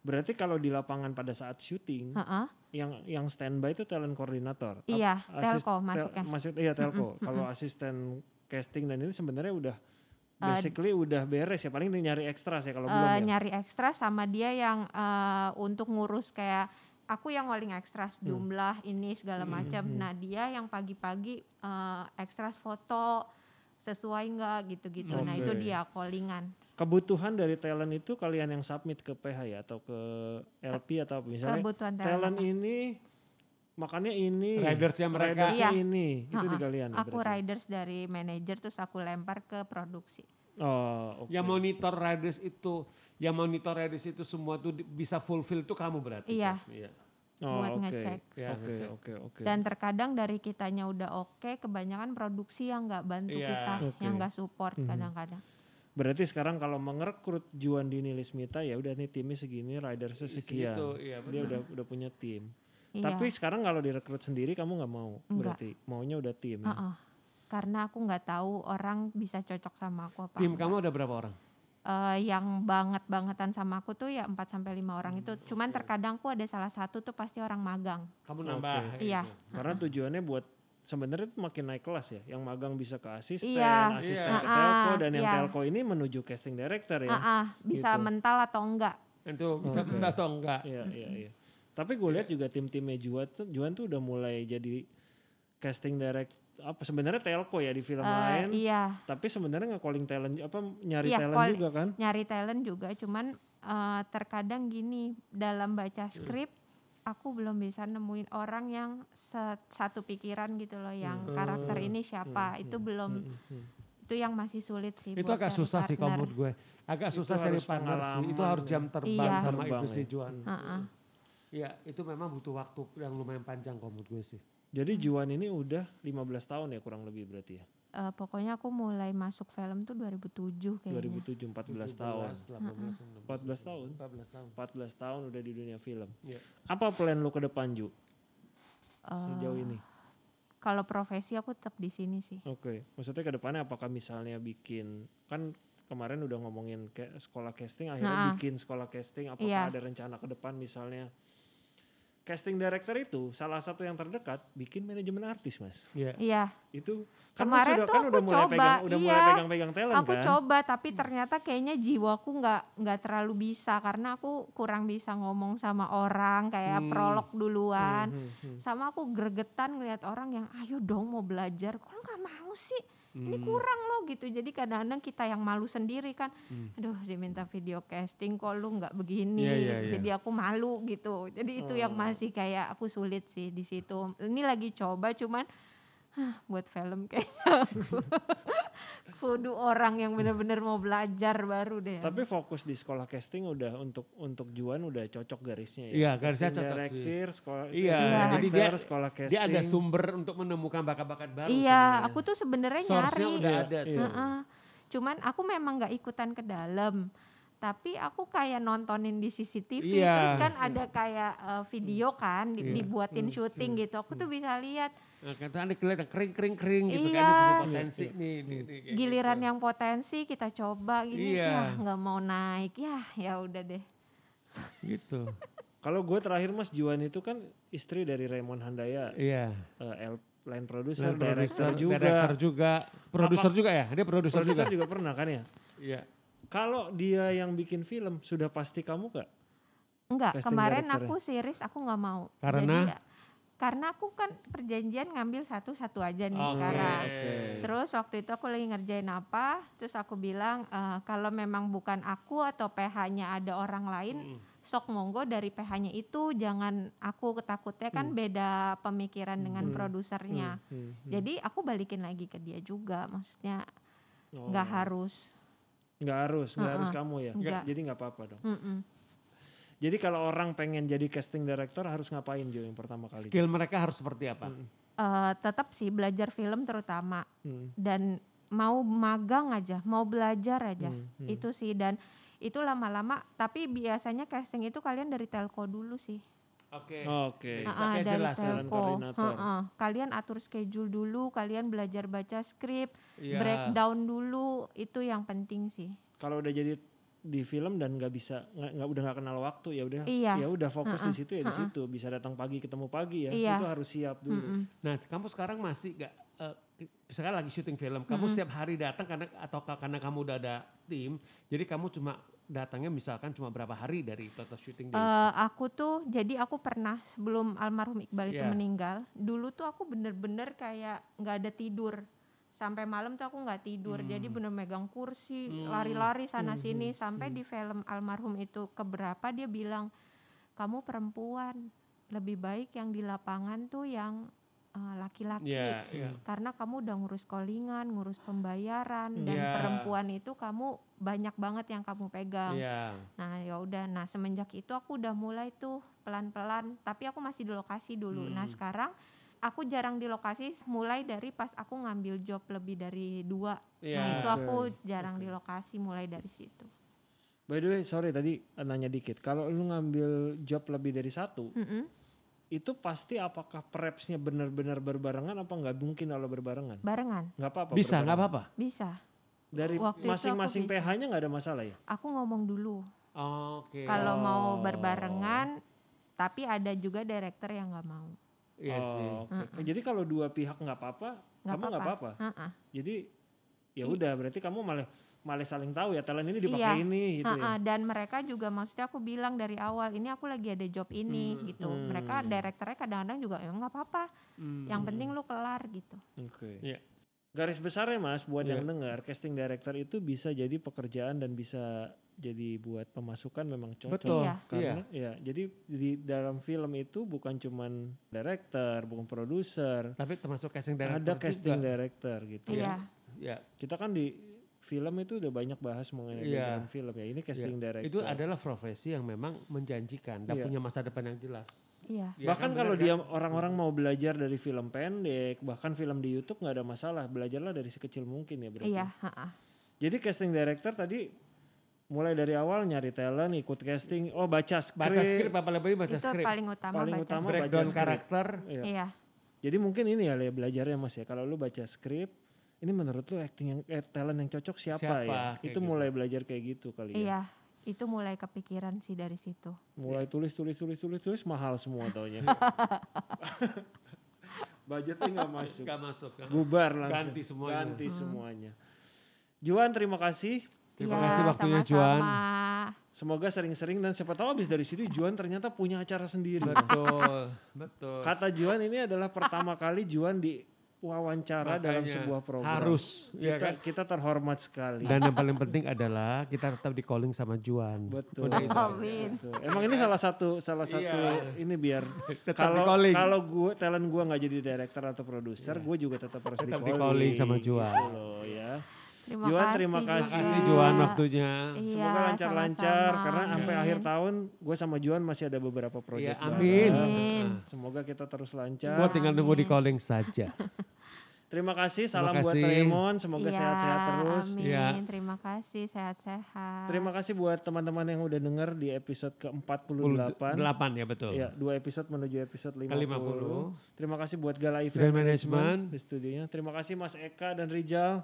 Speaker 1: Berarti kalau di lapangan pada saat syuting,
Speaker 2: Heeh.
Speaker 1: yang yang standby itu talent koordinator.
Speaker 2: Iya,
Speaker 1: asis-
Speaker 2: telco
Speaker 1: tel-
Speaker 2: masuknya.
Speaker 1: Maksud iya telco. Kalau asisten casting dan ini sebenarnya udah
Speaker 2: Eh,
Speaker 1: basically udah beres ya paling nyari ekstra sih kalau
Speaker 2: eh,
Speaker 1: belum ya.
Speaker 2: nyari ekstra sama dia yang eh, untuk ngurus kayak aku yang ngoling ekstras jumlah ini segala
Speaker 1: Hmm,
Speaker 2: macam.
Speaker 1: hmm.
Speaker 2: Nah dia yang pagi-pagi eh, ekstras foto sesuai nggak gitu-gitu. Nah itu dia callingan.
Speaker 1: Kebutuhan dari talent itu kalian yang submit ke PH ya atau ke LP atau apa misalnya
Speaker 2: Kebutuhan
Speaker 1: talent
Speaker 2: talent.
Speaker 1: ini makannya ini
Speaker 3: Ridersnya mereka.
Speaker 1: ridersnya
Speaker 2: Iya.
Speaker 1: ini itu di
Speaker 2: Ha-ha.
Speaker 1: kalian ya
Speaker 2: Aku
Speaker 1: berarti?
Speaker 2: riders dari manajer terus aku lempar ke produksi.
Speaker 1: oh oke
Speaker 3: Yang monitor riders itu, yang monitor riders itu semua tuh di- bisa fulfill itu kamu berarti.
Speaker 2: Iya.
Speaker 3: tuh? Iya.
Speaker 1: oh,
Speaker 2: buat
Speaker 1: oke.
Speaker 2: ngecek.
Speaker 3: Ya,
Speaker 1: oke
Speaker 3: ngecek.
Speaker 1: oke oke
Speaker 2: Dan terkadang dari kitanya udah oke, kebanyakan produksi yang nggak bantu
Speaker 3: Iya.
Speaker 2: kita,
Speaker 1: Oke.
Speaker 2: yang nggak support
Speaker 1: Mhm.
Speaker 2: kadang-kadang.
Speaker 1: berarti sekarang kalau mengerekrut Juan Dini Lismita ya udah nih timnya segini ridersnya sekian
Speaker 3: Segitu, iya,
Speaker 1: dia udah udah punya tim
Speaker 2: Iya.
Speaker 1: tapi sekarang kalau direkrut sendiri kamu nggak mau
Speaker 2: Enggak.
Speaker 1: berarti maunya udah tim ya?
Speaker 2: Heeh. Karena aku nggak tahu orang bisa cocok sama aku apa.
Speaker 3: Tim
Speaker 2: enggak.
Speaker 3: kamu ada berapa orang?
Speaker 2: Eh, yang banget bangetan sama aku tuh ya 4 sampai lima orang itu.
Speaker 3: Hmm,
Speaker 2: Cuman terkadang aku ada salah satu tuh pasti orang magang.
Speaker 3: Kamu nambah.
Speaker 2: Iya.
Speaker 3: gitu.
Speaker 1: Karena tujuannya buat sebenarnya itu makin naik kelas ya. Yang magang bisa ke asisten,
Speaker 2: Iya.
Speaker 1: asisten
Speaker 3: Iya.
Speaker 1: ke telco
Speaker 2: Ah,
Speaker 1: dan yang
Speaker 2: iya.
Speaker 1: telco ini menuju casting director ya.
Speaker 2: Ah, bisa
Speaker 1: Gitu.
Speaker 2: mental atau enggak.
Speaker 3: Itu bisa
Speaker 1: Oke.
Speaker 3: benda atau enggak?
Speaker 1: Iya, iya, iya. Tapi gue lihat juga tim-timnya Juan tuh, Juan tuh udah mulai jadi casting direct apa sebenarnya telco ya di film
Speaker 2: Eh,
Speaker 1: lain,
Speaker 2: iya
Speaker 1: tapi sebenarnya nggak calling talent apa nyari
Speaker 2: Iya,
Speaker 1: talent
Speaker 2: call-
Speaker 1: juga kan?
Speaker 2: nyari talent juga cuman eh, terkadang gini dalam baca
Speaker 1: Hmm.
Speaker 2: skrip aku belum bisa nemuin orang yang satu pikiran gitu loh yang karakter
Speaker 1: Hmm.
Speaker 2: ini siapa itu belum
Speaker 1: Hmm, hmm.
Speaker 2: itu yang masih sulit sih
Speaker 3: Itu agak susah sih kalau
Speaker 2: partner.
Speaker 3: menurut gue. Agak
Speaker 1: Itu
Speaker 3: susah cari partner sih. Itu harus jam terbang
Speaker 2: Iya.
Speaker 3: sama
Speaker 1: Terbang
Speaker 3: itu
Speaker 1: ya.
Speaker 3: sih Juan.
Speaker 2: Heeh.
Speaker 3: Iya, itu memang butuh waktu yang lumayan panjang kalau menurut gue sih.
Speaker 1: Jadi Juan ini udah 15 tahun ya kurang lebih berarti ya.
Speaker 2: Eh, pokoknya aku mulai masuk film tuh 2007 kayaknya
Speaker 1: 2007 14 tahun.
Speaker 3: 18,
Speaker 1: 14 tahun.
Speaker 3: 14 tahun.
Speaker 1: 14 tahun udah di dunia film.
Speaker 3: Iya.
Speaker 1: Apa plan lu ke depan Ju
Speaker 2: Eh,
Speaker 1: sejauh ini?
Speaker 2: kalau profesi aku tetap di sini sih
Speaker 1: Oke, maksudnya ke depannya apakah misalnya bikin kan kemarin udah ngomongin ke sekolah casting akhirnya
Speaker 2: Nah.
Speaker 1: bikin sekolah casting apakah
Speaker 2: Iya.
Speaker 1: ada rencana ke depan misalnya casting director itu salah satu yang terdekat bikin manajemen artis mas
Speaker 3: Iya.
Speaker 2: iya
Speaker 1: itu kan lu
Speaker 2: Kemarin
Speaker 1: sudah
Speaker 2: tuh
Speaker 1: kan
Speaker 2: aku
Speaker 1: udah mulai
Speaker 2: coba,
Speaker 1: pegang udah mulai
Speaker 2: iya.
Speaker 1: pegang-pegang talent
Speaker 2: aku
Speaker 1: kan
Speaker 2: coba tapi ternyata kayaknya jiwaku nggak nggak terlalu bisa karena aku kurang bisa ngomong sama orang kayak
Speaker 3: Hmm.
Speaker 2: prolog duluan
Speaker 1: Hmm, hmm, hmm.
Speaker 2: sama aku gregetan ngeliat orang yang ayo dong mau belajar kok nggak mau sih ini
Speaker 3: Hmm.
Speaker 2: kurang loh gitu jadi kadang-kadang kita yang malu sendiri kan
Speaker 3: Hmm.
Speaker 2: aduh diminta video casting kok lu nggak begini
Speaker 3: Iya, iya, iya.
Speaker 2: jadi aku malu gitu jadi itu yang
Speaker 1: Oh.
Speaker 2: masih kayak aku sulit sih di situ ini lagi coba cuman hah, buat film kayaknya aku [LAUGHS] kudu orang yang bener-bener mau belajar baru deh
Speaker 1: tapi fokus di sekolah casting udah untuk untuk Juan udah cocok garisnya ya
Speaker 3: Iya, garisnya
Speaker 1: Casting
Speaker 3: cocok sih.
Speaker 1: director, sekolah
Speaker 3: Iya,
Speaker 2: jadi
Speaker 3: dia-
Speaker 1: sekolah casting
Speaker 3: Dia ada sumber untuk menemukan bakat-bakat baru.
Speaker 2: iya
Speaker 3: sebenarnya.
Speaker 2: aku tuh sebenarnya
Speaker 3: Source-nya
Speaker 2: nyari
Speaker 3: udah
Speaker 1: Iya,
Speaker 3: ada.
Speaker 1: iya.
Speaker 3: tuh.
Speaker 2: Heeh. Cuman aku memang nggak ikutan ke dalam. Tapi aku kayak nontonin di CCTV
Speaker 3: Iya.
Speaker 2: terus kan ada kayak eh, video kan di-
Speaker 3: Iya.
Speaker 2: dibuatin syuting gitu. Aku tuh bisa lihat
Speaker 3: Nah, kan ada kelihatan kering-kering-kering gitu kan
Speaker 2: Iya.
Speaker 3: dia punya potensi nih, nih, nih kayak
Speaker 2: giliran
Speaker 3: gitu.
Speaker 2: yang potensi kita coba gini
Speaker 3: Iya.
Speaker 2: ya nggak mau naik ya ya udah deh.
Speaker 3: gitu. [LAUGHS]
Speaker 1: kalau gue terakhir mas Juan itu kan istri dari Raymond Handaya
Speaker 3: Iya.
Speaker 1: eh, L line producer,
Speaker 3: Dan
Speaker 1: director juga,
Speaker 3: director juga, produser juga ya? Dia produser juga.
Speaker 1: juga pernah kan ya.
Speaker 3: Iya.
Speaker 1: Kalau dia yang bikin film sudah pasti kamu gak?
Speaker 2: Enggak, kemarin aku series aku nggak mau.
Speaker 3: Karena?
Speaker 2: Jadi, karena aku kan perjanjian ngambil satu-satu aja nih
Speaker 3: Oke.
Speaker 2: sekarang.
Speaker 1: Oke.
Speaker 2: Terus waktu itu aku lagi ngerjain apa, terus aku bilang "Eh, kalau memang bukan aku atau PH-nya ada orang lain,
Speaker 3: Mm.
Speaker 2: sok monggo dari PH-nya itu jangan aku ketakutnya kan
Speaker 1: Hmm.
Speaker 2: beda pemikiran dengan
Speaker 1: Hmm.
Speaker 2: produsernya.
Speaker 1: Hmm, hmm, hmm.
Speaker 2: Jadi aku balikin lagi ke dia juga, maksudnya
Speaker 1: Oh.
Speaker 2: nggak harus.
Speaker 1: Nggak harus, nggak harus
Speaker 2: Uh-uh.
Speaker 1: kamu ya.
Speaker 2: Nggak.
Speaker 1: Jadi nggak apa-apa dong.
Speaker 2: Mm-mm.
Speaker 1: Jadi kalau orang pengen jadi casting director harus ngapain Jo yang pertama kali?
Speaker 3: Skill mereka harus seperti apa?
Speaker 1: Hmm,
Speaker 2: Eh, tetap sih belajar film terutama
Speaker 1: hmm,
Speaker 2: dan mau magang aja, mau belajar aja.
Speaker 1: hmm, hmm.
Speaker 2: Itu sih dan itu lama-lama tapi biasanya casting itu kalian dari telco dulu sih.
Speaker 3: Oke.
Speaker 1: Oke.
Speaker 3: Jadi
Speaker 2: Ah,
Speaker 3: stepnya
Speaker 2: dari
Speaker 3: jelas ya,
Speaker 2: telco.
Speaker 1: koordinator.
Speaker 2: Heeh. Kalian atur schedule dulu, kalian belajar baca skrip,
Speaker 3: Iya.
Speaker 2: breakdown dulu, itu yang penting sih.
Speaker 1: Kalau udah jadi di film dan nggak bisa nggak nggak- udah nggak kenal waktu ya udah
Speaker 2: Iya.
Speaker 1: ya udah fokus di
Speaker 2: Uh-uh,
Speaker 1: situ ya di situ bisa datang pagi ketemu pagi ya
Speaker 2: Iya.
Speaker 1: itu harus siap dulu
Speaker 2: Mm-mm.
Speaker 3: Nah, kamu sekarang masih gak, eh, misalkan lagi syuting film, kamu
Speaker 2: Mm-mm.
Speaker 3: setiap hari datang karena atau ka- karena kamu udah ada tim, jadi kamu cuma datangnya misalkan cuma berapa hari dari total days?
Speaker 2: Eh, aku tuh jadi aku pernah sebelum almarhum Iqbal itu
Speaker 3: Iya.
Speaker 2: meninggal, dulu tuh aku bener-bener kayak nggak ada tidur sampai malam tuh aku nggak tidur, jadi
Speaker 3: Hmm.
Speaker 2: bener megang kursi,
Speaker 3: Hmm.
Speaker 2: lari-lari sana
Speaker 1: Hmm,
Speaker 2: sini
Speaker 1: hmm,
Speaker 2: sampai
Speaker 1: hmm.
Speaker 2: di film almarhum itu keberapa dia bilang kamu perempuan lebih baik yang di lapangan tuh yang eh, laki-laki
Speaker 3: Iya, iya.
Speaker 2: karena kamu udah ngurus callingan, ngurus pembayaran dan
Speaker 3: Iya.
Speaker 2: perempuan itu kamu banyak banget yang kamu pegang.
Speaker 3: Iya.
Speaker 2: Nah ya udah, nah semenjak itu aku udah mulai tuh pelan-pelan, tapi aku masih di lokasi dulu. Nah
Speaker 3: Hmm.
Speaker 2: sekarang aku jarang di lokasi, mulai dari pas aku ngambil job lebih dari dua.
Speaker 3: Iya.
Speaker 2: Nah itu
Speaker 1: Oke,
Speaker 2: aku jarang
Speaker 1: oke.
Speaker 2: di lokasi, mulai dari situ.
Speaker 1: by the way sorry tadi eh, nanya dikit kalau lu ngambil job lebih dari satu
Speaker 2: Mm-mm.
Speaker 1: itu pasti apakah prepsnya benar-benar berbarengan apa nggak mungkin kalau berbarengan
Speaker 2: Barengan,
Speaker 1: nggak apa-apa
Speaker 3: Bisa, nggak apa-apa.
Speaker 2: bisa.
Speaker 1: dari
Speaker 2: Waktu itu aku
Speaker 1: masing-masing
Speaker 2: bisa.
Speaker 1: PH-nya nggak ada masalah ya
Speaker 2: Aku ngomong dulu,
Speaker 3: Oke.
Speaker 2: kalau mau
Speaker 1: Oh.
Speaker 2: berbarengan, tapi ada juga director yang nggak mau.
Speaker 3: Iya sih.
Speaker 1: Oh, oke. jadi kalau dua pihak nggak apa-apa kamu nggak apa-apa
Speaker 2: Heeh.
Speaker 1: jadi ya udah berarti kamu malah malah saling tahu ya talent ini dipakai
Speaker 2: Iya.
Speaker 1: ini gitu ya.
Speaker 2: dan mereka juga maksudnya aku bilang dari awal ini aku lagi ada job ini
Speaker 3: Hmm.
Speaker 2: gitu. Mereka
Speaker 1: Hmm.
Speaker 2: direkturnya kadang-kadang juga ya nggak apa-apa. Yang penting lu kelar gitu.
Speaker 1: Oke.
Speaker 3: Iya.
Speaker 1: Garis besarnya Mas buat
Speaker 3: Iya.
Speaker 1: yang dengar casting director itu bisa jadi pekerjaan dan bisa jadi buat pemasukan memang cocok.
Speaker 3: Betul.
Speaker 2: Iya.
Speaker 1: Karena ya jadi di dalam film itu bukan cuman director, bukan produser,
Speaker 3: Tapi termasuk casting director
Speaker 1: ada casting
Speaker 3: juga.
Speaker 1: director gitu.
Speaker 2: Iya.
Speaker 3: Ya,
Speaker 1: Kita kan di film itu udah banyak bahas mengenai
Speaker 3: Iya.
Speaker 1: background film ya. Ini casting director.
Speaker 3: itu adalah profesi yang memang menjanjikan dan
Speaker 1: Iya.
Speaker 3: punya masa depan yang jelas.
Speaker 2: Iya.
Speaker 3: Iya
Speaker 1: bahkan
Speaker 3: kan,
Speaker 1: kalau
Speaker 3: bener
Speaker 1: dia
Speaker 3: kan?
Speaker 1: orang-orang mau belajar dari film pendek, bahkan film di YouTube nggak ada masalah. Belajarlah dari sekecil mungkin ya berarti.
Speaker 2: Iya, ha-ha.
Speaker 1: Jadi casting director tadi mulai dari awal nyari talent, ikut casting, oh baca skrip,
Speaker 3: Baca skrip apa lebih baca
Speaker 2: Itu
Speaker 3: skrip.
Speaker 2: paling utama
Speaker 1: Paling
Speaker 2: baca
Speaker 1: utama.
Speaker 3: Breakdown
Speaker 1: baca skrip.
Speaker 3: karakter.
Speaker 1: Iya.
Speaker 2: Iya.
Speaker 1: Jadi mungkin ini ya ya belajarnya Mas ya. Kalau lu baca skrip, ini menurut lu acting yang eh, talent yang cocok siapa,
Speaker 3: Siapa,
Speaker 1: ya?
Speaker 3: kayak
Speaker 1: Itu
Speaker 3: gitu.
Speaker 1: mulai belajar kayak gitu kali ya.
Speaker 2: Iya. Itu mulai kepikiran sih dari situ.
Speaker 1: Mulai tulis tulis tulis tulis tulis mahal semua taunya. [LAUGHS] Budgetnya nggak [LAUGHS] masuk.
Speaker 3: Gak masuk. kan?
Speaker 1: Bubar langsung.
Speaker 3: Ganti semuanya.
Speaker 1: Ganti semuanya. Juan terima kasih.
Speaker 3: Terima
Speaker 2: Iya,
Speaker 3: kasih waktunya,
Speaker 2: sama-sama.
Speaker 3: Juan.
Speaker 1: Semoga sering-sering dan siapa tahu habis dari situ Juan ternyata punya acara sendiri.
Speaker 3: Betul, betul.
Speaker 1: Kata Juan ini adalah pertama kali Juan di wawancara dalam
Speaker 3: Makanya
Speaker 1: sebuah program.
Speaker 3: Harus,
Speaker 1: Kita,
Speaker 3: ya kan?
Speaker 1: kita terhormat sekali.
Speaker 3: Dan yang paling penting adalah kita tetap di calling sama Juan.
Speaker 1: Betul.
Speaker 3: Udah itu.
Speaker 2: Amin.
Speaker 1: Betul. Emang ini salah satu salah satu
Speaker 3: Iya.
Speaker 1: ini biar
Speaker 3: Tetap
Speaker 1: kalau
Speaker 3: calling.
Speaker 1: kalau gue talent gue nggak jadi director atau produser, gue juga tetap harus
Speaker 3: Tetap
Speaker 1: di
Speaker 3: di
Speaker 1: calling,
Speaker 3: calling sama Juan.
Speaker 1: Gitu loh ya.
Speaker 2: Terima
Speaker 1: Juan,
Speaker 2: kasih.
Speaker 1: terima kasih.
Speaker 3: Terima kasih Juan waktunya.
Speaker 2: Iya,
Speaker 1: Semoga lancar-lancar karena sampai akhir tahun gue sama Juan masih ada beberapa proyek.
Speaker 3: Iya, amin.
Speaker 2: Amin.
Speaker 1: Semoga kita terus lancar.
Speaker 3: Gue tinggal nunggu di calling saja. [LAUGHS]
Speaker 1: Terima kasih, salam buat
Speaker 3: kasih.
Speaker 1: Raymond, semoga
Speaker 2: Iya,
Speaker 1: sehat-sehat terus.
Speaker 2: Amin.
Speaker 3: Iya.
Speaker 2: Terima kasih. Sehat-sehat.
Speaker 1: Terima kasih buat teman-teman yang udah denger di episode ke-48.
Speaker 3: 8 ya betul.
Speaker 1: Ya, dua episode menuju episode 50.
Speaker 3: Ke 50.
Speaker 1: Terima kasih buat Gala Event
Speaker 3: Event
Speaker 1: Management
Speaker 3: Management.
Speaker 1: di studionya. Terima kasih Mas Eka dan Rijal.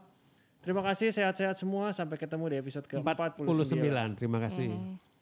Speaker 1: Terima kasih sehat-sehat semua. Sampai ketemu di episode ke-49.
Speaker 3: 49. Terima kasih.
Speaker 2: Oke.